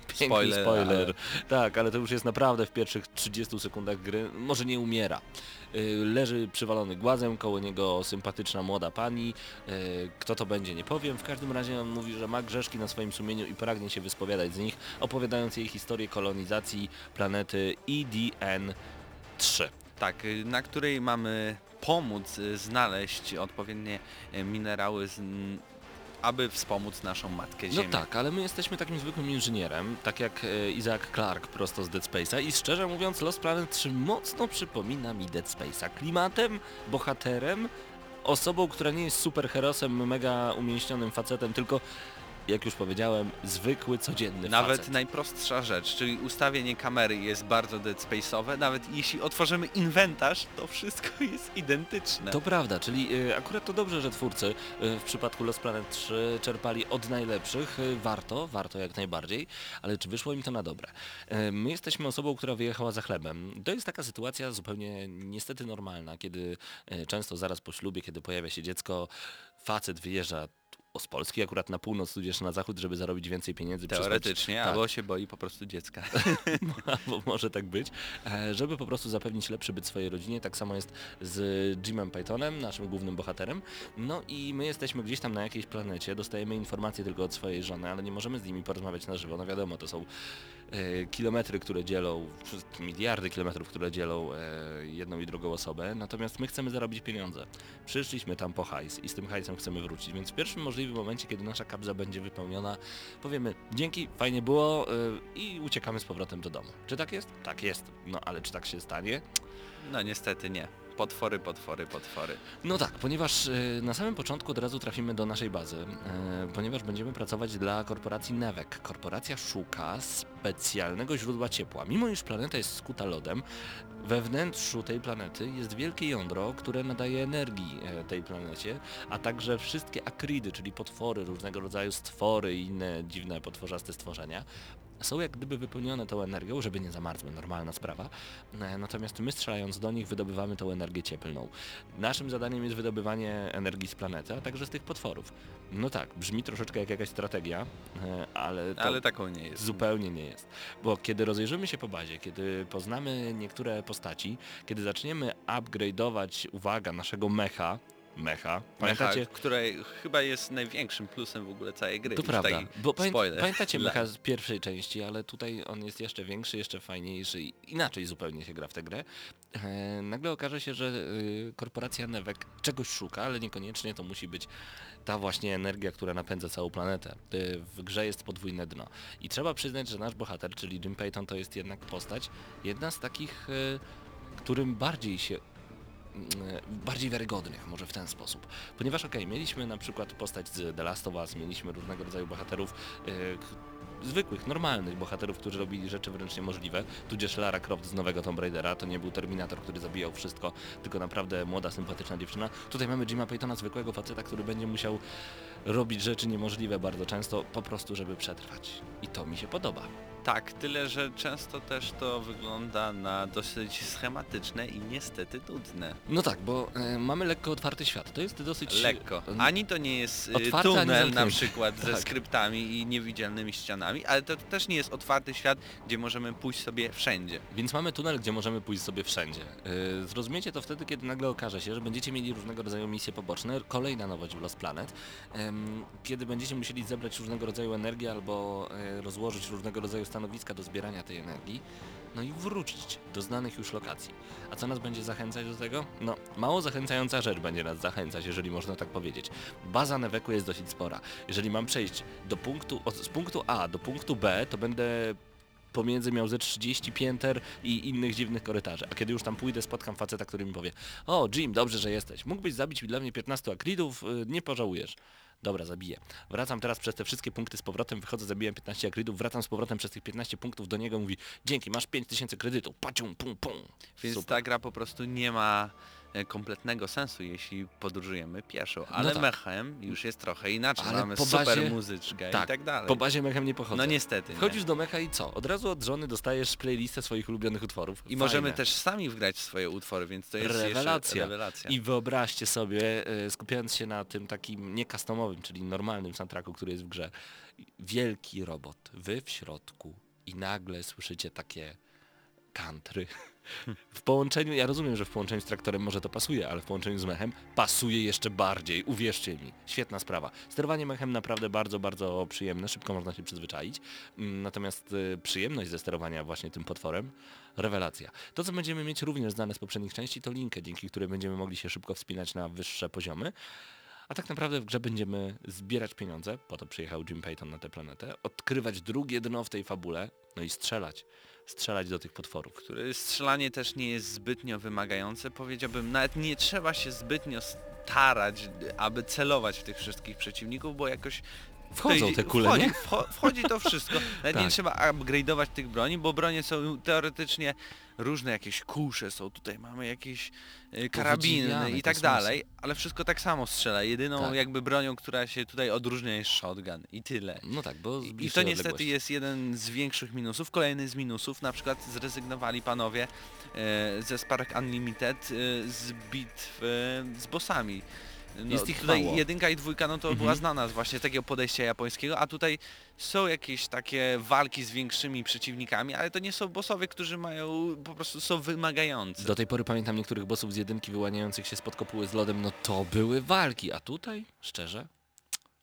Piękny Spoiler, spoiler. ale- Tak, ale to już jest naprawdę w pierwszych 30 sekundach gry. Może nie umiera. Y, Leży przywalony głazem, koło niego sympatyczna młoda pani. Y, Kto to będzie, nie powiem. W każdym razie on mówi, że ma grzeszki na swoim sumieniu i pragnie się wyspowiadać z nich, opowiadając jej historię kolonizacji planety EDN-3. Tak, y, na której mamy pomóc znaleźć odpowiednie minerały, z, aby wspomóc naszą matkę No Ziemię. tak, ale my jesteśmy takim zwykłym inżynierem, tak jak e, Isaac Clarke prosto z Dead Space'a i szczerze mówiąc Lost Planet 3 mocno przypomina mi Dead Space'a. Klimatem, bohaterem, osobą, która nie jest superherosem, mega umięśnionym facetem, tylko jak już powiedziałem, zwykły, codzienny Nawet facet. najprostsza rzecz, czyli ustawienie kamery jest bardzo Dead Space'owe, nawet jeśli otworzymy inwentarz, to wszystko *laughs* jest identyczne. To prawda, czyli y, akurat to dobrze, że twórcy y, w przypadku Lost Planet 3 czerpali od najlepszych. Y, warto, warto jak najbardziej, ale czy wyszło im to na dobre? My jesteśmy osobą, która wyjechała za chlebem. To jest taka sytuacja zupełnie niestety normalna, kiedy często zaraz po ślubie, kiedy pojawia się dziecko, facet wyjeżdża z Polski, akurat na północ, tudzież na zachód, żeby zarobić więcej pieniędzy. przysłać- Teoretycznie, tak. albo się boi po prostu dziecka. *laughs* *laughs* Albo może tak być, e, żeby po prostu zapewnić lepszy byt swojej rodzinie. Tak samo jest z Jimem Pythonem, naszym głównym bohaterem. No i my jesteśmy gdzieś tam na jakiejś planecie, dostajemy informacje tylko od swojej żony, ale nie możemy z nimi porozmawiać na żywo. No wiadomo, to są kilometry, które dzielą, miliardy kilometrów, które dzielą e, jedną i drugą osobę. Natomiast my chcemy zarobić pieniądze. Przyszliśmy tam po hajs i z tym hajsem chcemy wrócić, więc w pierwszym możliwym momencie, kiedy nasza kabza będzie wypełniona, powiemy dzięki, fajnie było y, i uciekamy z powrotem do domu. Czy tak jest? Tak jest. No ale czy tak się stanie? No niestety nie. Potwory, potwory, potwory. No tak, ponieważ y, na samym początku od razu trafimy do naszej bazy, y, ponieważ będziemy pracować dla korporacji Nevec. Korporacja szuka specjalnego źródła ciepła. Mimo iż planeta jest skuta lodem, we wnętrzu tej planety jest wielkie jądro, które nadaje energii e, tej planecie, a także wszystkie akridy, czyli potwory, różnego rodzaju stwory i inne dziwne potworzaste stworzenia, są jak gdyby wypełnione tą energią, żeby nie zamarzły, normalna sprawa. E, Natomiast my strzelając do nich wydobywamy tą energię cieplną. Naszym zadaniem jest wydobywanie energii z planety, a także z tych potworów. No tak, brzmi troszeczkę jak jakaś strategia, e, ale Ale taką nie jest. zupełnie nie jest. Bo kiedy rozejrzymy się po bazie, kiedy poznamy niektóre postaci, kiedy zaczniemy upgrade'ować, uwaga, naszego mecha, mecha, pamiętacie? Mecha, której chyba jest największym plusem w ogóle całej gry. To prawda, bo spoiler. pamiętacie mecha z pierwszej części, ale tutaj on jest jeszcze większy, jeszcze fajniejszy i inaczej zupełnie się gra w tę grę. E, nagle okaże się, że y, korporacja Nevec czegoś szuka, ale niekoniecznie to musi być ta właśnie energia, która napędza całą planetę. Y, w grze jest podwójne dno. I trzeba przyznać, że nasz bohater, czyli Jim Payton, to jest jednak postać, jedna z takich, y, którym bardziej się bardziej wiarygodnych, może w ten sposób. Ponieważ okej, mieliśmy na przykład postać z The Last of Us, mieliśmy różnego rodzaju bohaterów, k- zwykłych, normalnych bohaterów, którzy robili rzeczy wręcz niemożliwe, tudzież Lara Croft z nowego Tomb Raidera, to nie był Terminator, który zabijał wszystko, tylko naprawdę młoda, sympatyczna dziewczyna. Tutaj mamy Jima Paytona, zwykłego faceta, który będzie musiał robić rzeczy niemożliwe bardzo często, po prostu, żeby przetrwać. I to mi się podoba. Tak, tyle, że często też to wygląda na dosyć schematyczne i niestety nudne. No tak, bo e, mamy lekko otwarty świat. To jest dosyć... Lekko. e, Ani to nie jest y, Otwarte, ani tunel na przykład ze Tak. skryptami i niewidzialnymi ścianami, ale to też nie jest otwarty świat, gdzie możemy pójść sobie wszędzie. Więc mamy tunel, gdzie możemy pójść sobie wszędzie. Yy, zrozumiecie to wtedy, kiedy nagle okaże się, że będziecie mieli różnego rodzaju misje poboczne, kolejna nowość w Lost Planet, em, kiedy będziecie musieli zebrać różnego rodzaju energię albo e, rozłożyć różnego rodzaju stanowiska do zbierania tej energii, no i wrócić do znanych już lokacji. A co nas będzie zachęcać do tego? No, mało zachęcająca rzecz będzie nas zachęcać, jeżeli można tak powiedzieć. Baza Neveku jest dosyć spora. Jeżeli mam przejść do punktu, od, z punktu A do punktu B, to będę pomiędzy miał ze 30 pięter i innych dziwnych korytarzy. A kiedy już tam pójdę, spotkam faceta, który mi powie O, Jim, dobrze, że jesteś. Mógłbyś zabić dla mnie 15 akridów, y, nie pożałujesz. Dobra, zabiję. Wracam teraz przez te wszystkie punkty z powrotem, wychodzę, zabiłem 15 akridów, wracam z powrotem przez tych 15 punktów do niego, mówi dzięki, masz 5000 kredytów, pacium, pum, pum. Więc Super. ta gra po prostu nie ma kompletnego sensu, jeśli podróżujemy pieszo, ale tak. mechem już jest trochę inaczej, Ale mamy super bazie- muzyczkę tak, i tak dalej. Po bazie mechem nie pochodzę. No niestety. Wchodzisz nie. do mecha i co? Od razu od żony dostajesz playlistę swoich ulubionych utworów. I Fajne. możemy też sami wgrać swoje utwory, więc to jest Rewelacja. rewelacja. I wyobraźcie sobie, e, skupiając się na tym takim nie customowym, czyli normalnym soundtracku, który jest w grze, wielki robot, wy w środku i nagle słyszycie takie country. W połączeniu, ja rozumiem, że w połączeniu z traktorem może to pasuje, ale w połączeniu z mechem pasuje jeszcze bardziej, uwierzcie mi. Świetna sprawa. Sterowanie mechem naprawdę bardzo, bardzo przyjemne, szybko można się przyzwyczaić. Mm, Natomiast y, przyjemność ze sterowania właśnie tym potworem, rewelacja. To, co będziemy mieć również znane z poprzednich części, to linkę, dzięki której będziemy mogli się szybko wspinać na wyższe poziomy. A tak naprawdę w grze będziemy zbierać pieniądze, po to przyjechał Jim Payton na tę planetę, odkrywać drugie dno w tej fabule, no i strzelać. Strzelać do tych potworów. Strzelanie też nie jest zbytnio wymagające, powiedziałbym, nawet nie trzeba się zbytnio starać, aby celować w tych wszystkich przeciwników, bo jakoś Wchodzą te kule, wchodzi, nie? wcho- wchodzi to wszystko. Nawet nie Tak. trzeba upgrade'ować tych broni, bo bronie są teoretycznie różne, jakieś kusze są, tutaj mamy jakieś e, karabiny i tak kosmosy. dalej, ale wszystko tak samo strzela. Jedyną Tak. jakby bronią, która się tutaj odróżnia jest shotgun i tyle. No tak, bo z I, I bliższej to niestety odległości. jest jeden z większych minusów. Kolejny z minusów, na przykład zrezygnowali panowie e, ze Spark Unlimited e, z bitw e, z bossami. No, Jest ich tutaj mało. jedynka i dwójka no to Mhm. była znana z właśnie takiego podejścia japońskiego, a tutaj są jakieś takie walki z większymi przeciwnikami, ale to nie są bossowie, którzy mają, po prostu są wymagający. Do tej pory pamiętam niektórych bossów z jedynki wyłaniających się spod kopuły z lodem, no to były walki, a tutaj, szczerze,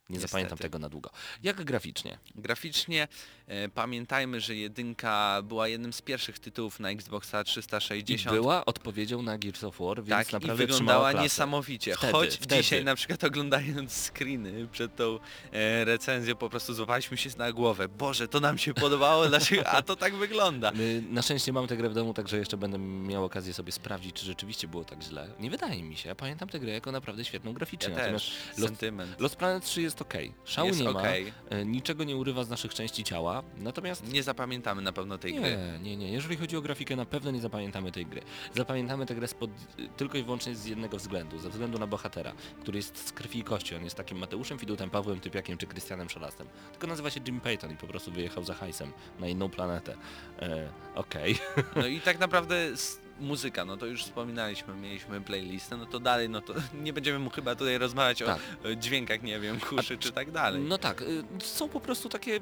nie Niestety. zapamiętam tego na długo. Jak graficznie? Graficznie e, pamiętajmy, że jedynka była jednym z pierwszych tytułów na Xboxa I 360. była odpowiedzią na Gears of War, więc Tak, i naprawdę wyglądała trzymała klasę. niesamowicie. Wtedy, Choć wtedy. dzisiaj na przykład oglądając screeny przed tą e, recenzją po prostu złapaliśmy się na głowę. Boże, to nam się podobało, dlaczego? *laughs* A to tak wygląda. My, na szczęście mam tę grę w domu, także jeszcze będę miał okazję sobie sprawdzić, czy rzeczywiście było tak źle. Nie wydaje mi się. Ja pamiętam tę grę jako naprawdę świetną graficznie. Ja Natomiast sentyment. Lost Planet 3 jest ok. Szału Jest nie ma, okej. e, niczego nie urywa z naszych części ciała, natomiast Nie zapamiętamy na pewno tej gry. Nie, nie, nie. Jeżeli chodzi o grafikę, na pewno nie zapamiętamy tej gry. Zapamiętamy tę grę spod, tylko i wyłącznie z jednego względu, ze względu na bohatera, który jest z krwi i kości. On jest takim Mateuszem Fidutem, Pawłem Typiakiem czy Krystianem Szolastem. Tylko nazywa się Jim Payton i po prostu wyjechał za hajsem na inną planetę. E, Okej. No i tak naprawdę muzyka, no to już wspominaliśmy, mieliśmy playlistę, no to dalej, no to *laughs* nie będziemy mu chyba tutaj rozmawiać Tak. o, o dźwiękach, nie wiem, kuszy czy tak dalej. No tak, y, są po prostu takie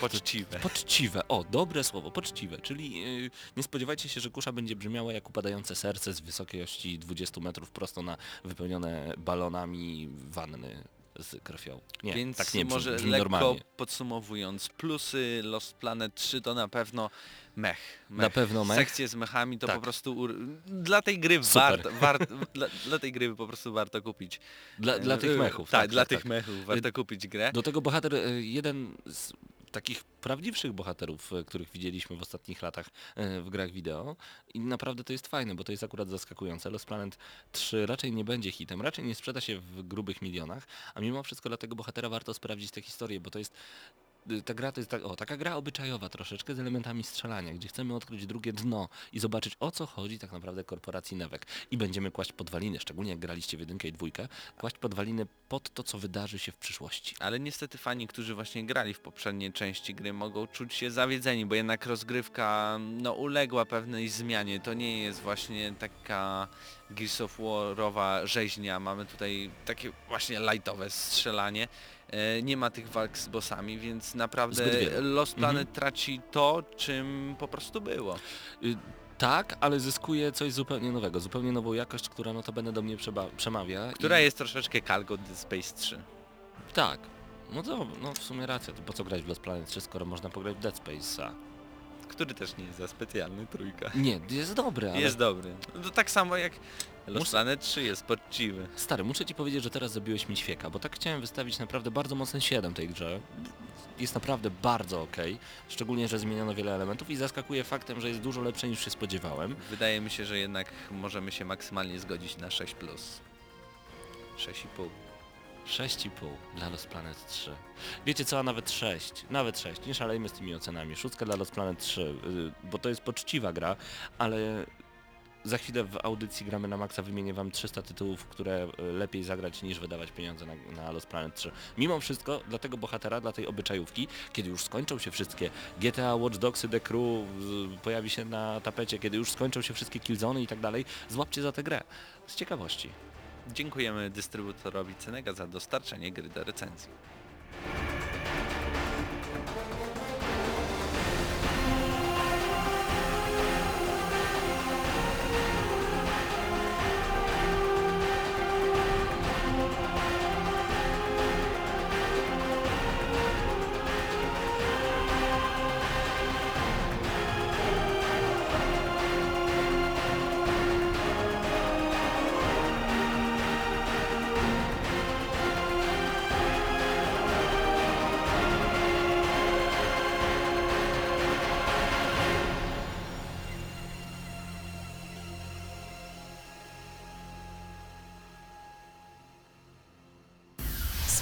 Poczciwe. *laughs* Poczciwe, o, dobre słowo, poczciwe, czyli yy, nie spodziewajcie się, że kusza będzie brzmiała jak upadające serce z wysokości 20 metrów prosto na wypełnione balonami wanny z krwią. Nie, Więc tak nie brzmi, może brzmi lekko normalnie. podsumowując, plusy Lost Planet 3 to na pewno mech. mech. Na pewno mech. Sekcje z mechami to Tak. po prostu dla tej gry warto, warto dla, dla tej gry po prostu warto kupić. Dla, dla tych E, mechów. Tak, tak, dla tak, tych tak. mechów warto kupić grę. Do tego bohater, y, jeden z takich prawdziwszych bohaterów, y, których widzieliśmy w ostatnich latach y, w grach wideo i naprawdę to jest fajne, bo to jest akurat zaskakujące. Lost Planet 3 raczej nie będzie hitem, raczej nie sprzeda się w grubych milionach, a mimo wszystko dla tego bohatera warto sprawdzić tę historię, bo to jest y, ta gra to jest tak, o, taka gra obyczajowa troszeczkę z elementami strzelania, gdzie chcemy odkryć drugie dno i zobaczyć o co chodzi tak naprawdę korporacji Nevek. I będziemy kłaść podwaliny, szczególnie jak graliście w jedynkę i dwójkę, kłaść podwaliny pod to, co wydarzy się w przyszłości. Ale niestety fani, którzy właśnie grali w poprzedniej części gry mogą czuć się zawiedzeni, bo jednak rozgrywka no, uległa pewnej zmianie. To nie jest właśnie taka Gears of Warowa rzeźnia. Mamy tutaj takie właśnie lightowe strzelanie. E, nie ma tych walk z bossami, więc naprawdę. Lost Mhm. Planet traci to, czym po prostu było. Y, Tak, ale zyskuje coś zupełnie nowego, zupełnie nową jakość, która no to będę do mnie przemawia. Która i... jest troszeczkę kalką Dead Space 3. Tak. No to no w sumie racja, to po co grać w Lost Planet 3, skoro można pograć w Dead Space'a? Który też nie jest za specjalny, trójka. Nie, jest dobry, ale... Jest dobry. No tak samo jak Lost Planet 3 jest poczciwy. Stary, muszę ci powiedzieć, że teraz zabiłeś mi świeka, bo tak chciałem wystawić naprawdę bardzo mocny 7 tej grze. Jest naprawdę bardzo ok, szczególnie, że zmieniono wiele elementów i zaskakuje faktem, że jest dużo lepsze niż się spodziewałem. Wydaje mi się, że jednak możemy się maksymalnie zgodzić na 6+. 6,5. 6,5 dla Lost Planet 3. Wiecie co, a nawet 6. Nawet 6. Nie szalejmy z tymi ocenami. Szóstka dla Lost Planet 3, yy, bo to jest poczciwa gra, ale Za chwilę w audycji gramy na maksa wymienię wam 300 tytułów, które e, lepiej zagrać niż wydawać pieniądze na, na Lost Planet 3. Mimo wszystko, dla tego bohatera, dla tej obyczajówki, kiedy już skończą się wszystkie GTA, Watch Dogsy, The Crew, z- pojawi się na tapecie, kiedy już skończą się wszystkie Killzony i tak dalej, złapcie za tę grę. Z ciekawości. Dziękujemy dystrybutorowi Cenega za dostarczenie gry do recenzji.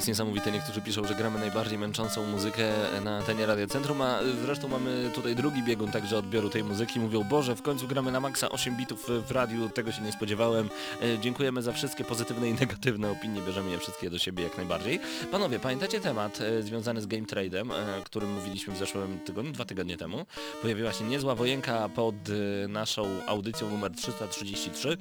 Jest niesamowite, niektórzy piszą, że gramy najbardziej męczącą muzykę na antenie Radia Centrum, a zresztą mamy tutaj drugi biegun także odbioru tej muzyki. Mówią, Boże, w końcu gramy na maksa 8 bitów w radiu, tego się nie spodziewałem. E, Dziękujemy za wszystkie pozytywne i negatywne opinie, bierzemy je wszystkie do siebie jak najbardziej. Panowie, pamiętacie temat e, związany z Game Trade'em, e, o którym mówiliśmy w zeszłym tygodniu, dwa tygodnie temu? Pojawiła się niezła wojenka pod naszą audycją numer 333,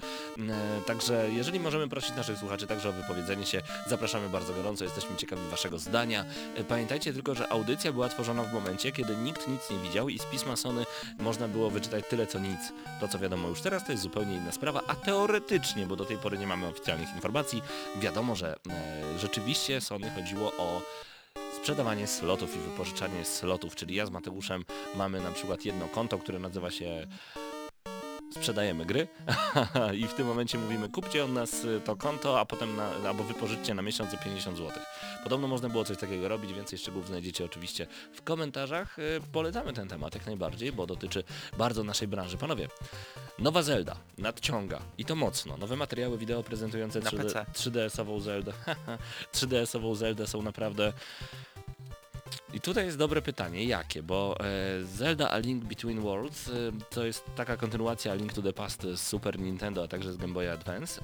E, Także jeżeli możemy prosić naszych słuchaczy także o wypowiedzenie się, zapraszamy bardzo gorąco, jesteśmy ciekawi waszego zdania. E, Pamiętajcie tylko, że audycja była tworzona w momencie, kiedy nikt nic nie widział i z pisma Sony można było wyczytać tyle co nic. To co wiadomo już teraz to jest zupełnie inna sprawa, a teoretycznie, bo do tej pory nie mamy oficjalnych informacji, wiadomo, że e, rzeczywiście Sony chodziło o sprzedawanie slotów i wypożyczanie slotów, czyli ja z Mateuszem mamy na przykład jedno konto, które nazywa się sprzedajemy gry *laughs* i w tym momencie mówimy kupcie od nas y, to konto, a potem na, albo wypożyczcie na miesiąc za 50 zł. Podobno można było coś takiego robić, więcej szczegółów znajdziecie oczywiście w komentarzach. Y, Polecamy ten temat jak najbardziej, bo dotyczy bardzo naszej branży. Panowie, nowa Zelda nadciąga i to mocno. Nowe materiały wideo prezentujące Na 3D, PC. 3DS-ową Zeldę. *laughs* 3DS-ową Zeldę są naprawdę i tutaj jest dobre pytanie, jakie? Bo e, Zelda A Link Between Worlds e, to jest taka kontynuacja A Link to the Past z Super Nintendo, a także z Game Boy Advance.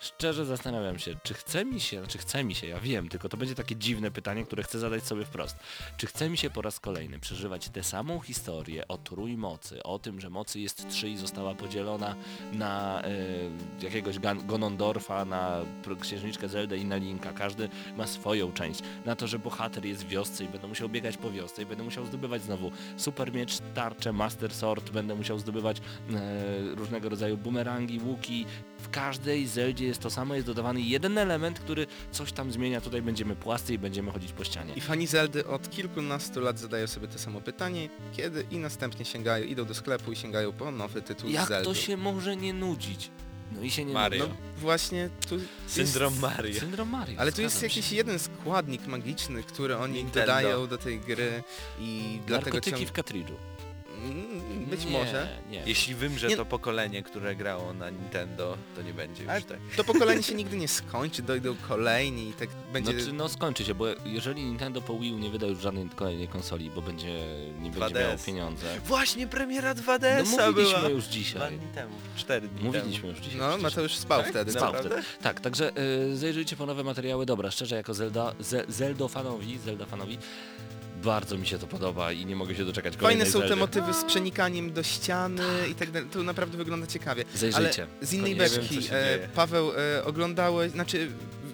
Szczerze zastanawiam się, czy chce mi się, znaczy chce mi się, ja wiem, tylko to będzie takie dziwne pytanie, które chcę zadać sobie wprost. Czy chce mi się po raz kolejny przeżywać tę samą historię o trójmocy, o tym, że mocy jest trzy i została podzielona na e, jakiegoś Gan- Gonondorfa, na księżniczkę Zeldę i na Linka. Każdy ma swoją część. Na to, że bohater jest w wiosce i będę musiał biegać po wiosce i będę musiał zdobywać znowu super miecz, tarczę, master sword, będę musiał zdobywać e, różnego rodzaju bumerangi, łuki. W każdej Zeldzie jest to samo, jest dodawany jeden element, który coś tam zmienia. Tutaj będziemy płascy i będziemy chodzić po ścianie. I fani Zeldy od kilkunastu lat zadają sobie to samo pytanie, kiedy i następnie sięgają, idą do sklepu i sięgają po nowy tytuł Jak Zeldy. to się może nie nudzić? No i się nie Mario. nudzi. No właśnie tu Syndrom jest, Mario. Syndrom Mario. Ale tu jest zgadzam się. jakiś jeden składnik magiczny, który oni Nintendo. dodają do tej gry i dlatego Narkotyki ciąg... w kartridżu. Być nie, może. Nie. Jeśli wymrze Nie- to pokolenie, które grało na Nintendo, to nie będzie już Ale tak. to pokolenie się *laughs* nigdy nie skończy, dojdą kolejni i tak będzie... Znaczy, no skończy się, bo jeżeli Nintendo po Wii U nie wyda już żadnej kolejnej konsoli, bo będzie nie będzie 2DS. miało pieniądze. Właśnie premiera No 2DS-a mówiliśmy była. już Dwa dzisiaj. dni temu, cztery dni Mówiliśmy już dzisiaj. No. Mateusz spał Tak? wtedy. Spał wtedy. Tak, także y, zajrzyjcie po nowe materiały. Dobra, szczerze, jako Zelda, Ze, Zeldo fanowi, Zelda fanowi, bardzo mi się to podoba i nie mogę się doczekać Fajne kolejnej są te motywy z przenikaniem do ściany i tak dalej. To naprawdę wygląda ciekawie. Zajrzyjcie. Ale z innej wiem, beczki, co się e, dzieje. Paweł, e, oglądałeś, znaczy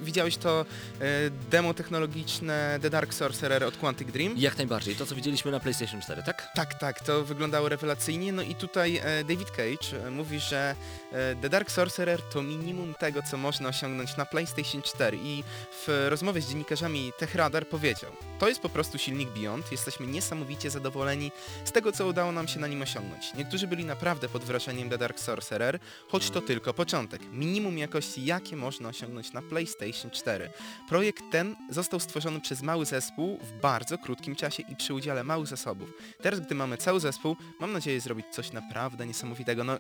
widziałeś to e, demo technologiczne The Dark Sorcerer od Quantic Dream? Jak najbardziej, to co widzieliśmy na PlayStation 4, tak? Tak, tak, to wyglądało rewelacyjnie. No i tutaj e, David Cage e, mówi, że The Dark Sorcerer to minimum tego, co można osiągnąć na PlayStation 4 i w rozmowie z dziennikarzami TechRadar powiedział to jest po prostu silnik Beyond, jesteśmy niesamowicie zadowoleni z tego, co udało nam się na nim osiągnąć. Niektórzy byli naprawdę pod wrażeniem The Dark Sorcerer, choć to tylko początek. Minimum jakości, jakie można osiągnąć na PlayStation PlayStation 4. Projekt ten został stworzony przez mały zespół w bardzo krótkim czasie i przy udziale małych zasobów. Teraz, gdy mamy cały zespół, mam nadzieję zrobić coś naprawdę niesamowitego. No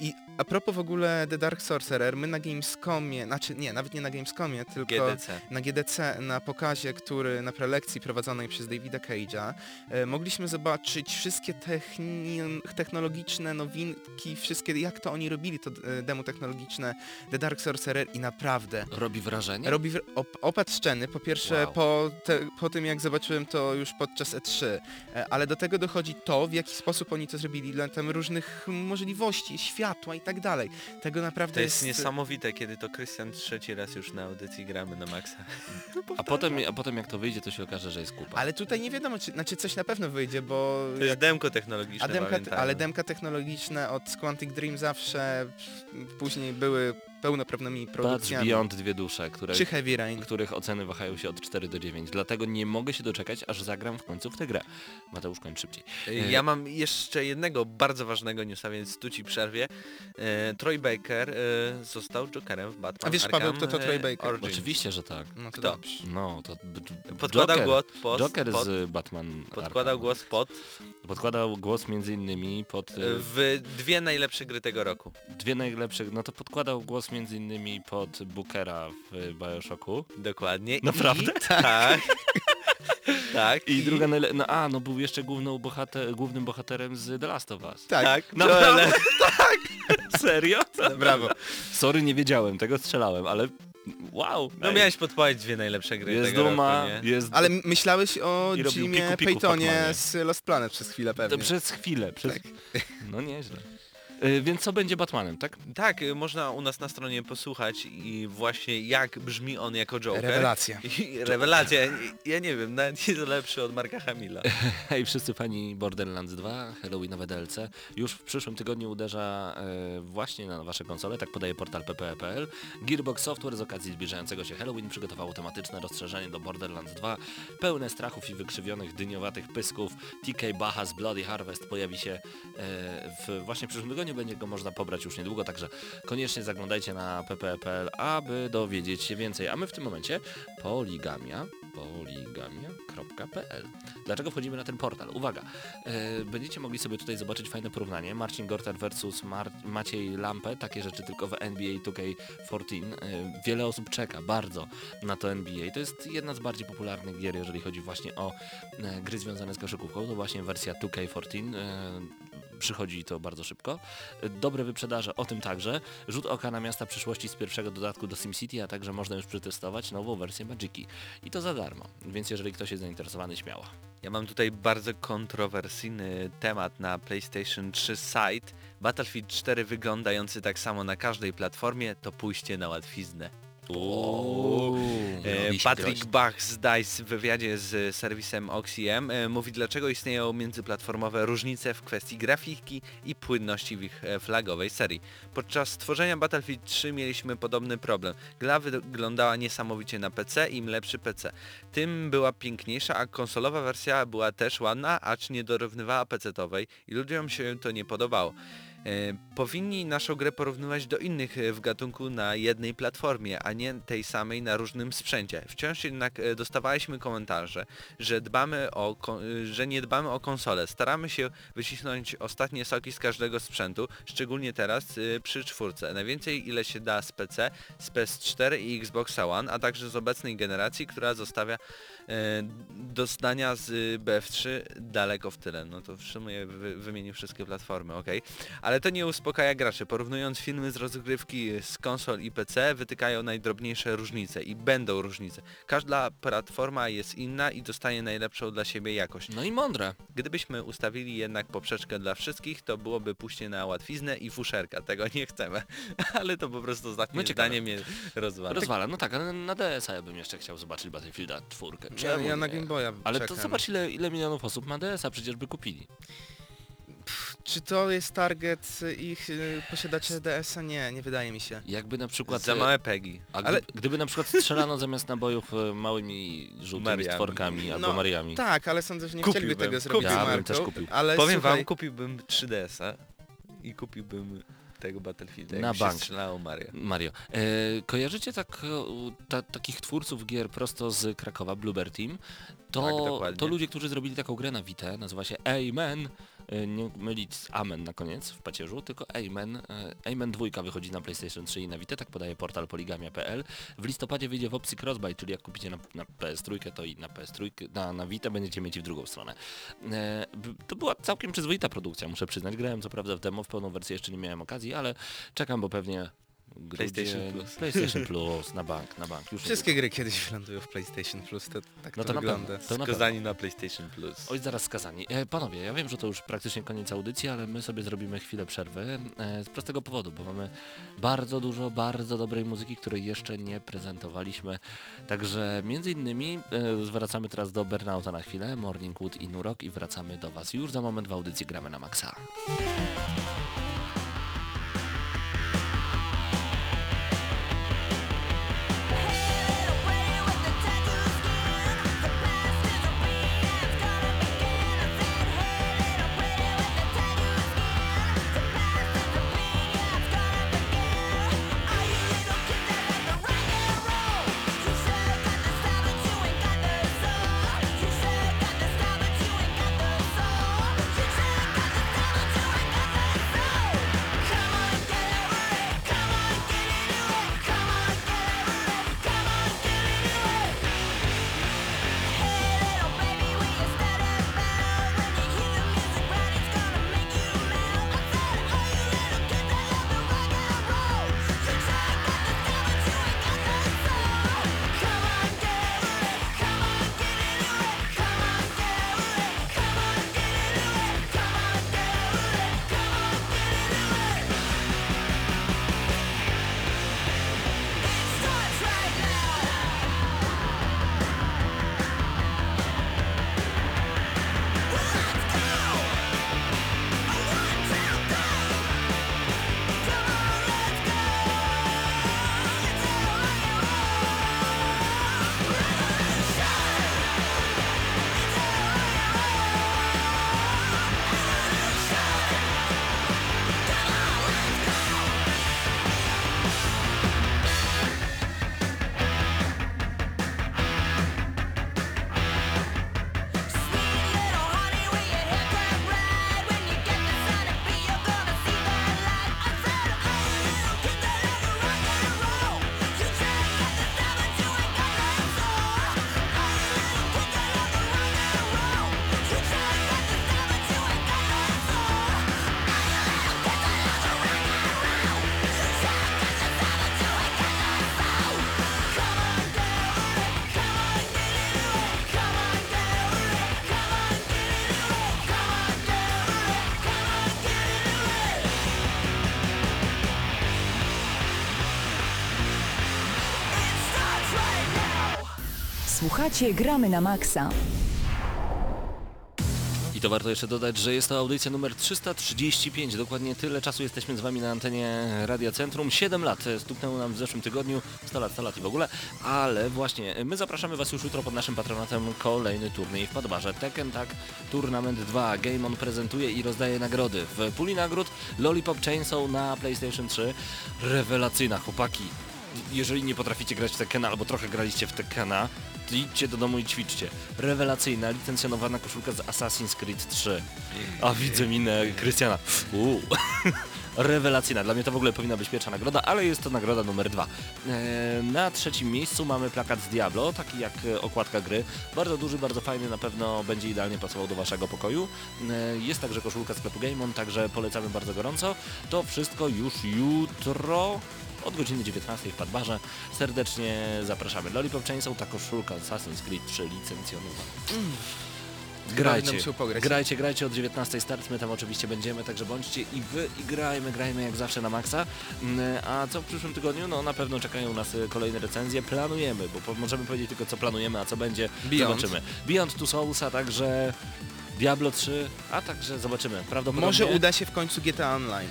i a propos w ogóle The Dark Sorcerer, my na Gamescomie, znaczy nie, nawet nie na Gamescomie, tylko GDC. na GDC, na pokazie, który na prelekcji prowadzonej przez Davida Cage'a, e, mogliśmy zobaczyć wszystkie technologiczne nowinki, wszystkie, jak to oni robili, to e, demo technologiczne The Dark Sorcerer i naprawdę Robi wrażenie? Robi wr- op- opad szczeny, po pierwsze Wow. po, te, po tym jak zobaczyłem to już podczas E3, e, ale do tego dochodzi to, w jaki sposób oni to zrobili, ile tam różnych możliwości, światła i tak dalej. Tego naprawdę To jest jest... niesamowite, kiedy to Krystian trzeci raz już na audycji gramy na maksa. *laughs* A potem, a potem jak to wyjdzie, to się okaże, że jest kupa. Ale tutaj nie wiadomo, czy, znaczy coś na pewno wyjdzie, bo... To jest demko technologiczne, A demka, ale demka technologiczne od Quantic Dream zawsze później były pełnoprawnymi Patrz produkcjami. Beyond dwie dusze, które, Czy Heavy Rain. których oceny wahają się od 4 do 9. Dlatego nie mogę się doczekać, aż zagram w końcu w tę grę. Mateusz, kończ szybciej. Ja mam jeszcze jednego bardzo ważnego newsa, więc tu ci przerwię. E, Troy Baker e, został Jokerem w Batman A wiesz, Arkham, Paweł, kto to e, Troy Baker? Origins. Oczywiście, że tak. No to Kto? dobrze. No, to... Podkładał Joker, głos pod, Joker pod, z Batman podkładał Arkham. głos pod Podkładał głos między innymi pod e, e, w dwie najlepsze gry tego roku. dwie najlepsze, no to podkładał głos między innymi pod Bookera w Bioshocku. Dokładnie. Naprawdę? *laughs* *laughs* I, tak. tak. I druga najle... No a, no był jeszcze główną bohater... głównym bohaterem z The Last of Us. Tak, Tak. Naprawdę? Joel. *laughs* Serio? brawo. Sorry, nie wiedziałem, tego strzelałem, ale wow. No ej, miałeś podpowiedzieć dwie najlepsze gry Jest tego duma, roku, nie? jest... Ale myślałeś o I Jimie Paytonie z Lost Planet przez chwilę pewnie. Przez chwilę, przez... Tak. No nieźle. Y, Więc co będzie Batmanem, tak? Tak, y, można u nas na stronie posłuchać i właśnie jak brzmi on jako Joker. Rewelacja. *laughs* I rewelacja. Ja nie wiem, nawet jest lepszy od Marka Hamila. *laughs* Hej wszyscy fani Borderlands 2, Halloweenowe DLC. Już w przyszłym tygodniu uderza e, właśnie na wasze konsole, tak podaje portal ppe.pl. Gearbox Software z okazji zbliżającego się Halloween przygotowało tematyczne rozszerzenie do Borderlands 2, pełne strachów i wykrzywionych dyniowatych pysków. TK Baha's Bloody Harvest pojawi się e, w właśnie w przyszłym tygodniu, będzie go można pobrać już niedługo, także koniecznie zaglądajcie na ppe.pl, aby dowiedzieć się więcej. A my w tym momencie poligamia, poligamia.pl. Dlaczego wchodzimy na ten portal? Uwaga, e, będziecie mogli sobie tutaj zobaczyć fajne porównanie. Marcin Gortat versus Mar Maciej Lampę, takie rzeczy tylko w NBA 2K14. E, wiele osób czeka bardzo na to NBA. To jest jedna z bardziej popularnych gier, jeżeli chodzi właśnie o e, gry związane z koszykówką. To właśnie wersja 2K14. Przychodzi to bardzo szybko. Dobre wyprzedaże, o tym także. Rzut oka na miasta przyszłości z pierwszego dodatku do SimCity, a także można już przetestować nową wersję Magiki. I to za darmo, więc jeżeli ktoś jest zainteresowany, śmiało. Ja mam tutaj bardzo kontrowersyjny temat na PlayStation 3 site. Battlefield 4 wyglądający tak samo na każdej platformie to pójście na łatwiznę. E, się Patrick. Bach z DICE w wywiadzie z serwisem Oxiem e, mówi dlaczego istnieją międzyplatformowe różnice w kwestii grafiki i płynności w ich e, flagowej serii. Podczas tworzenia Battlefield 3 mieliśmy podobny problem. Gra wyglądała niesamowicie na PC, im lepszy PC. Tym była piękniejsza, a konsolowa wersja była też ładna, acz nie dorównywała PC-towej i ludziom się to nie podobało. E, powinni naszą grę porównywać do innych e, w gatunku na jednej platformie, a nie tej samej na różnym sprzęcie. Wciąż jednak e, dostawaliśmy komentarze, że dbamy o, że nie dbamy o konsolę. Staramy się wycisnąć ostatnie soki z każdego sprzętu, szczególnie teraz przy czwórce. Najwięcej ile się da z PC, z PS4 i Xbox One, a także z obecnej generacji, która zostawia do zdania z BF3 daleko w tyle. No to w sumie wy, wymienił wszystkie platformy, ok. Ale to nie uspokaja graczy. Porównując filmy z rozgrywki z konsol i PC, wytykają najdrobniejsze różnice i będą różnice. Każda platforma jest inna i dostaje najlepszą dla siebie jakość. No i mądre. Gdybyśmy ustawili jednak poprzeczkę dla wszystkich, to byłoby pójście na łatwiznę i fuszerka. Tego nie chcemy. *laughs* Ale to po prostu ostatnie No zdanie mnie rozwala. Rozwala, no tak, ale na DS-a ja bym jeszcze chciał zobaczyć Battlefielda 4. Ja, Czemu ja na? Game Boya Ale to czekam. zobacz ile, ile milionów osób ma DS-a, przecież by kupili. Czy to jest target ich y, posiadaczy DS-a? Nie, nie wydaje mi się. Jakby na przykład... Za małe pegi. A Ale- gdyby na przykład strzelano zamiast nabojów e, małymi żółtymi Mariami. stworkami albo No, Mariami. Tak, ale sądzę, że nie Kupiłbym, chcieliby tego zrobić Ja bym marką, też kupił. Ale Powiem słuchaj, wam, kupiłbym 3DS-a i kupiłbym tego Battlefielda, Na jak bank. się strzelało Mario. Mario. E, kojarzycie tak, e, ta, takich twórców gier prosto z Krakowa, Bluebird Team? To, Tak, to ludzie, którzy zrobili taką grę na Vita, nazywa się Amen. E, Nie mylić z Amen na koniec w pacierzu, tylko Amen. E, Amen 2 wychodzi na PlayStation 3 i na Vita, tak podaje portal poligamia.pl. W listopadzie wyjdzie w opcji Crossbuy, czyli jak kupicie na, na PS3, to i na PS3, na, na Vita będziecie mieć i w drugą stronę. E, To była całkiem przyzwoita produkcja, muszę przyznać. Grałem co prawda w demo, w pełną wersję jeszcze nie miałem okazji, ale czekam, bo pewnie PlayStation grudzień- Plus. PlayStation Plus na bank, na bank. Już Wszystkie gry kiedyś wylądują w PlayStation Plus, to tak No to, to na wygląda. pewno. To na pewno. Skazani na PlayStation Plus. Oj, zaraz skazani. E, panowie, ja wiem, że to już praktycznie koniec audycji, ale my sobie zrobimy chwilę przerwy e, z prostego powodu, bo mamy bardzo dużo, bardzo dobrej muzyki, której jeszcze nie prezentowaliśmy. Także między innymi e, zwracamy teraz do Burnouta na chwilę, Morning Wood i Nurok i wracamy do Was już za moment w audycji Gramy na Maxa. Słuchacie Gramy na Maxa. I to warto jeszcze dodać, że jest to audycja numer 335. Dokładnie tyle czasu jesteśmy z Wami na antenie Radia Centrum. 7 lat e, stuknęło nam w zeszłym tygodniu. 100 lat, 100 lat i w ogóle. Ale właśnie, e, my zapraszamy Was już jutro pod naszym patronatem kolejny turniej w Padbarze. Tekken Tag Tournament 2. Game On prezentuje i rozdaje nagrody. W puli nagród Lollipop Chainsaw na PlayStation 3. Rewelacyjna, chłopaki. Jeżeli nie potraficie grać w Tekkena albo trochę graliście w Tekkena, idźcie do domu i ćwiczcie. Rewelacyjna, licencjonowana koszulka z Assassin's Creed 3. A widzę minę Krystiana. *laughs* Rewelacyjna. Dla mnie to w ogóle powinna być pierwsza nagroda, ale jest to nagroda numer dwa. E, na trzecim miejscu mamy plakat z Diablo, taki jak e, okładka gry. Bardzo duży, bardzo fajny, na pewno będzie idealnie pasował do Waszego pokoju. E, jest także koszulka sklepu Game On, także polecamy bardzo gorąco. To wszystko już jutro od godziny 19 w Padbarze. Serdecznie zapraszamy. Lollipop Chainsaw, ta koszulka Assassin's Creed 3 licencjonowana. Będę Grajcie, grajcie, grajcie od 19 start, my tam oczywiście będziemy, także bądźcie i wy i grajmy, grajmy jak zawsze na maksa. Mm, A co w przyszłym tygodniu? No na pewno czekają nas y, kolejne recenzje, planujemy, bo możemy powiedzieć tylko co planujemy, a co będzie, Beyond. zobaczymy. Beyond Two Souls, a także Diablo 3, a także zobaczymy, prawdopodobnie... Może uda się w końcu GTA Online.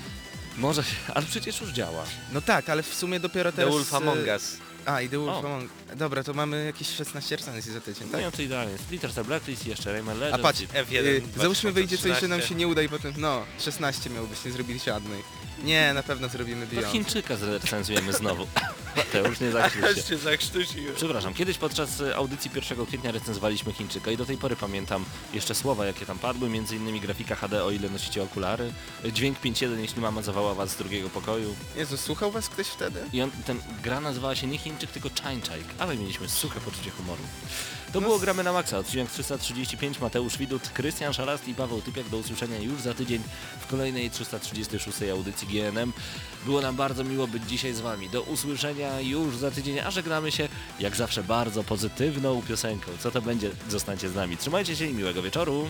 Może się, ale przecież już działa. No tak, ale w sumie dopiero The teraz... Wolf e, Among Us. A, i The Wolf O. Among... Dobra, to mamy jakieś 16 recenzji za tydzień, tak? Nie, to idealnie. Splitter Blacklist, jeszcze Rayman A Legends. patrz, i- F1 y, załóżmy wyjdzie coś, że nam 2013. się nie uda i potem, no, 16 miało być, nie zrobili żadnej. Nie, na pewno zrobimy To Beyond. Chińczyka zrecenzujemy znowu. *laughs* Mateusz, nie zakrzycz się. Aż się. Przepraszam, kiedyś podczas e, audycji 1 kwietnia recenzowaliśmy Chińczyka i do tej pory pamiętam jeszcze słowa, jakie tam padły, między innymi grafika HD, o ile nosicie okulary, e, dźwięk 5.1, jeśli mama zawoła was z drugiego pokoju. Jezu, słuchał was ktoś wtedy? I on, ten gra nazywała się nie Chińczyk, tylko Chainchaik, ale mieliśmy suche poczucie humoru. To było Gramy na Maxa, odcinek 335, Mateusz Widut, Krystian Szarast i Paweł Typiak. Do usłyszenia już za tydzień w kolejnej 336 audycji GNM. Było nam bardzo miło być dzisiaj z Wami. Do usłyszenia już za tydzień, a żegnamy się jak zawsze bardzo pozytywną piosenką. Co to będzie? Zostańcie z nami. Trzymajcie się i miłego wieczoru.